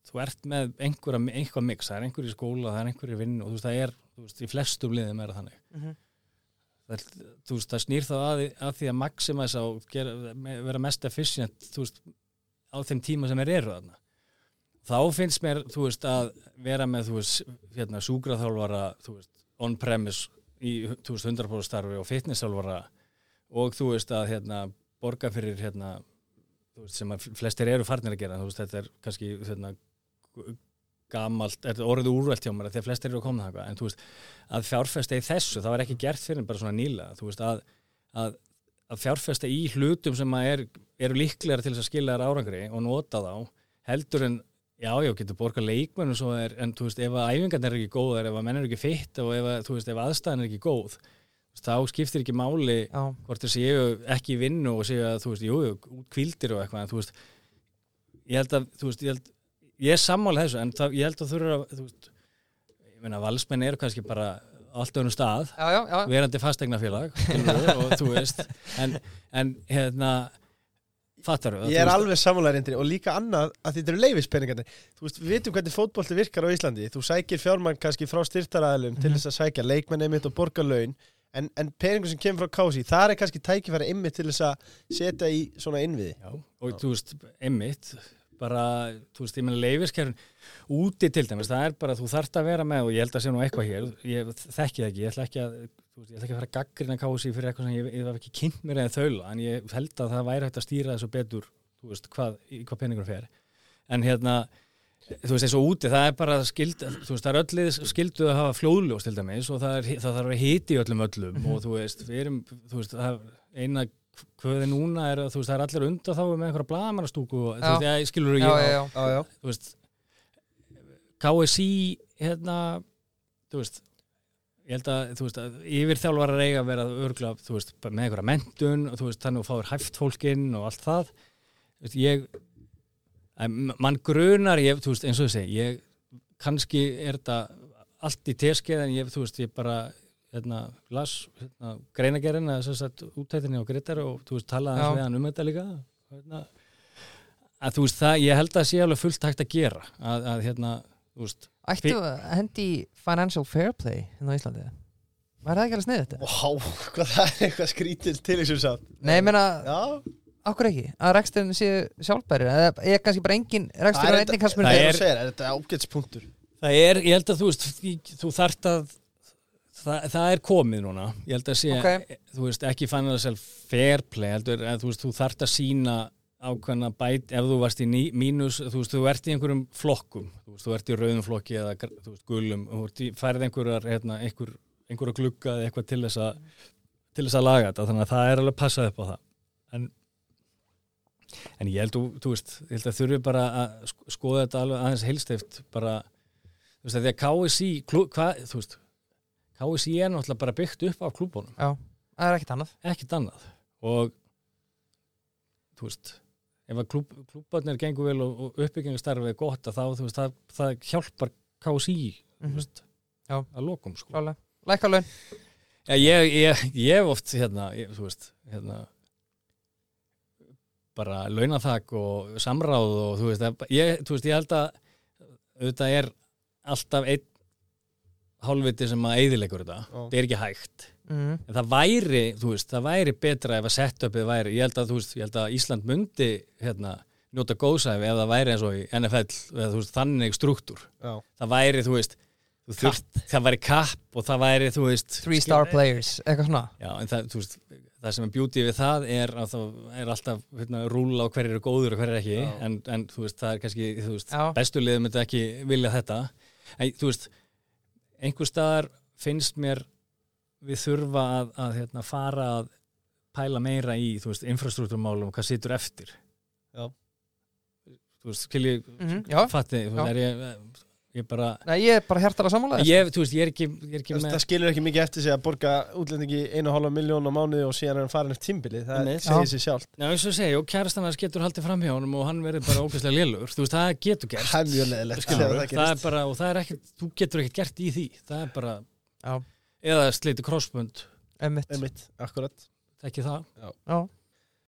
þú ert með einhverja, einhvað mix, það er einhver í skóla, það er einhver í vinnu og þú veist, það er, þú veist, í flestum liðum er það þannig. Mhm. Það, veist, það snýr þá að, að því að maximæsa og gera, vera mest efficient, veist, á þeim tíma sem er eru þarna. Þá finnst mér, veist, að vera með, hérna, veist, on-premise í, þú veist, 100% starfi og fitnessþjálfara og þú veist að, hérna, borga fyrir, hérna, sem flestir eru farnir að gera, þetta er kannski, hérna, gamalt, er orðið úrvelt hjá mér að þegar flestir eru að koma það, en þú veist, að fjárfesta í þessu, það var ekki gert fyrir bara svona nýla, þú veist, að, að, að fjárfesta í hlutum sem að er, eru líklegar til þess að skilja þær árangri og nota þá, heldur en Já, já, getur borgað leikmennu svo er, en þú veist, ef að æfingarnir er ekki góðar, ef að menn er ekki fitt og ef að, þú veist, ef aðstæðan er ekki góð, þá skiptir ekki máli Já, hvort þeir séu ekki í vinnu og að, þú veist, jú, jú, kvildir og eitthvað, en þú veist, ég held að, þú veist, ég held, ég er sammála þessu, en það, ég held að þú eru að, þú veist, ég meina, valsmenn eru kannski bara allt öðnum stað, já, já, já. verandi fastegnafélag, og þú veist, en, en, hérna, fattar Ég er alveg sammálarindri og líka annað að þetta eru leifispenningarnir. Þú veist, við vitum hvernig fótbolti virkar á Íslandi. Þú sækir fjármann kannski frá styrtaraðalum til Mhm. þess að sækja leikmenn einmitt og borga laun en, en peningur sem kemur frá kási, það er kannski tækifæri einmitt til þess að setja í svona innviði. Já, og þú veist, einmitt bara, þú veist, ég meina leifiskerfin úti til dæmis, það er bara þú þarft að vera með og ég held að sé nú eitthvað hér ég þekki það ekki, ég ætla ekki að veist, ég ætla ekki að fara að gaggrina kási fyrir eitthvað sem ég, ég hef ekki kynnt mér eða þaula en ég held að það væri hægt að stýra þessu betur þú veist, hvað, hvað peningur fer. En hérna, þú veist, og úti það er bara skild, þú veist, það er öllið skilduð að hafa flóðljós til dæmis og það, er, það þarf að hiti öllum öllum og þú veist, við erum, þú veist, eina kvöði núna er að þú veist, það er allir undan þá með einhverja blagamannastúku og þú veist, ég skilur ekki já, já. Já, þú veist KSI hérna, þú veist ég held að, þú veist, að yfir þjálfarar eiga að vera örgla, þú veist, með einhverja mentun og þú veist, þannig að þú fáir hæft fólkinn og allt það. Þú veist, ég mann grunar, ég, þú veist, eins og þú segi ég, kannski er þetta allt í teskeið en ég, þú veist, ég bara hérna, las hérna, greinagerinn að þess að útættinni á Grittar og þú veist, talaði hans við hann um þetta líka hérna, að þú veist, það, ég held að það sé alveg fullt hægt að gera að, að hérna, þú veist Ættu að hendi í financial fair play hérna á Íslandi Var það ekki alveg sniðið þetta? Vá, hvað það er eitthvað skrítið til þessum satt. Nei, ég meina, Já, okkur ekki Að reksturinn séu sjálfbæri eða er kannski bara engin rekstur Það er þetta- kannski Það það er- er, segir, er þetta ágætspunktur. Það er, ég held að þú veist, þú þart að, það, það er komið núna, ég held að sé, Ok. þú veist, ekki fann það selv fair play, heldur, en þú veist, þú þart að sína ákveðna bæt, ef þú varst í ní, mínus, þú veist, þú ert í einhverjum flokkum, þú veist, þú ert í rauðum flokki eða, þú veist, gulum, þú ert í, færið einhverjar, hérna, einhver, einhverja glugga eða eitthvað til þess að, til þess að laga þetta, þannig að það er alveg passað upp á það. En En ég held, þú, þú veist, ég held að þurfi bara að sk- skoða þetta alveg aðeins heilstift bara, þú veist, að því að klú, hvað, þú veist, KSI er náttúrulega bara byggt upp af klúbunum, Já, það er ekkert annað ekkert annað og, þú veist, ef að klúb, klúbarnir gengur vel og, og uppbyggingastarfið er gott þá, þú veist, það, það hjálpar KSI, Mhm. þú veist, Já. að lokum, sko. Klálega, lækka laun Já, ég, hef oft, hérna, ég, þú veist, hérna, bara launathak og samráð og þú veist, ég, þú veist, ég held að auðvitað er alltaf einn hálfviti sem að eyðilegur þetta, Já. þetta er ekki hægt. Mm. en það væri, þú veist, það væri betra ef að setupið væri, ég held að, þú veist, ég held að Ísland myndi, hérna njóta góðsæfi ef það væri eins og í NFL eða þú veist, þannig struktúr. Já. það væri, þú veist, þú þurft, það væri kapp og það væri, þú veist Three star players, eitthvað svona. Já, en það, þú veist, það sem er beauty við það er að það er alltaf hérna, rúla á hverju eru góður og hverju er ekki. Já. en, en þú veist, það er kannski þú veist, einhver staðar finnst mér við þurfa að, að hérna, fara að pæla meira í infrastruktúrmálum og hvað situr eftir Já. þú veist, skilji Mhm, já. fatti, þú veist, er ég ég bara, Nei, ég er bara hjartar að samanlega ég, þú veist, ég er ekki, ég er ekki Það, með það skilur ekki mikið eftir sig að borga útlendingi einu og hálfa miljón á mánuði og síðan er hann farin eftir tímbili, það Einmitt. segir sér sjálf Já, eins og segi, og kærastan hans getur haldið fram hjá honum og hann verður bara ógæslega lélugur. Þú veist, það getur gert Það er mjög leðilegt þegar það það er gerist. bara, og það er ekkert, þú getur ekkert gert í því. Það er bara, Já. eða sliti krossbund Einmitt. Einmitt, akkurat. Ekki það. Já,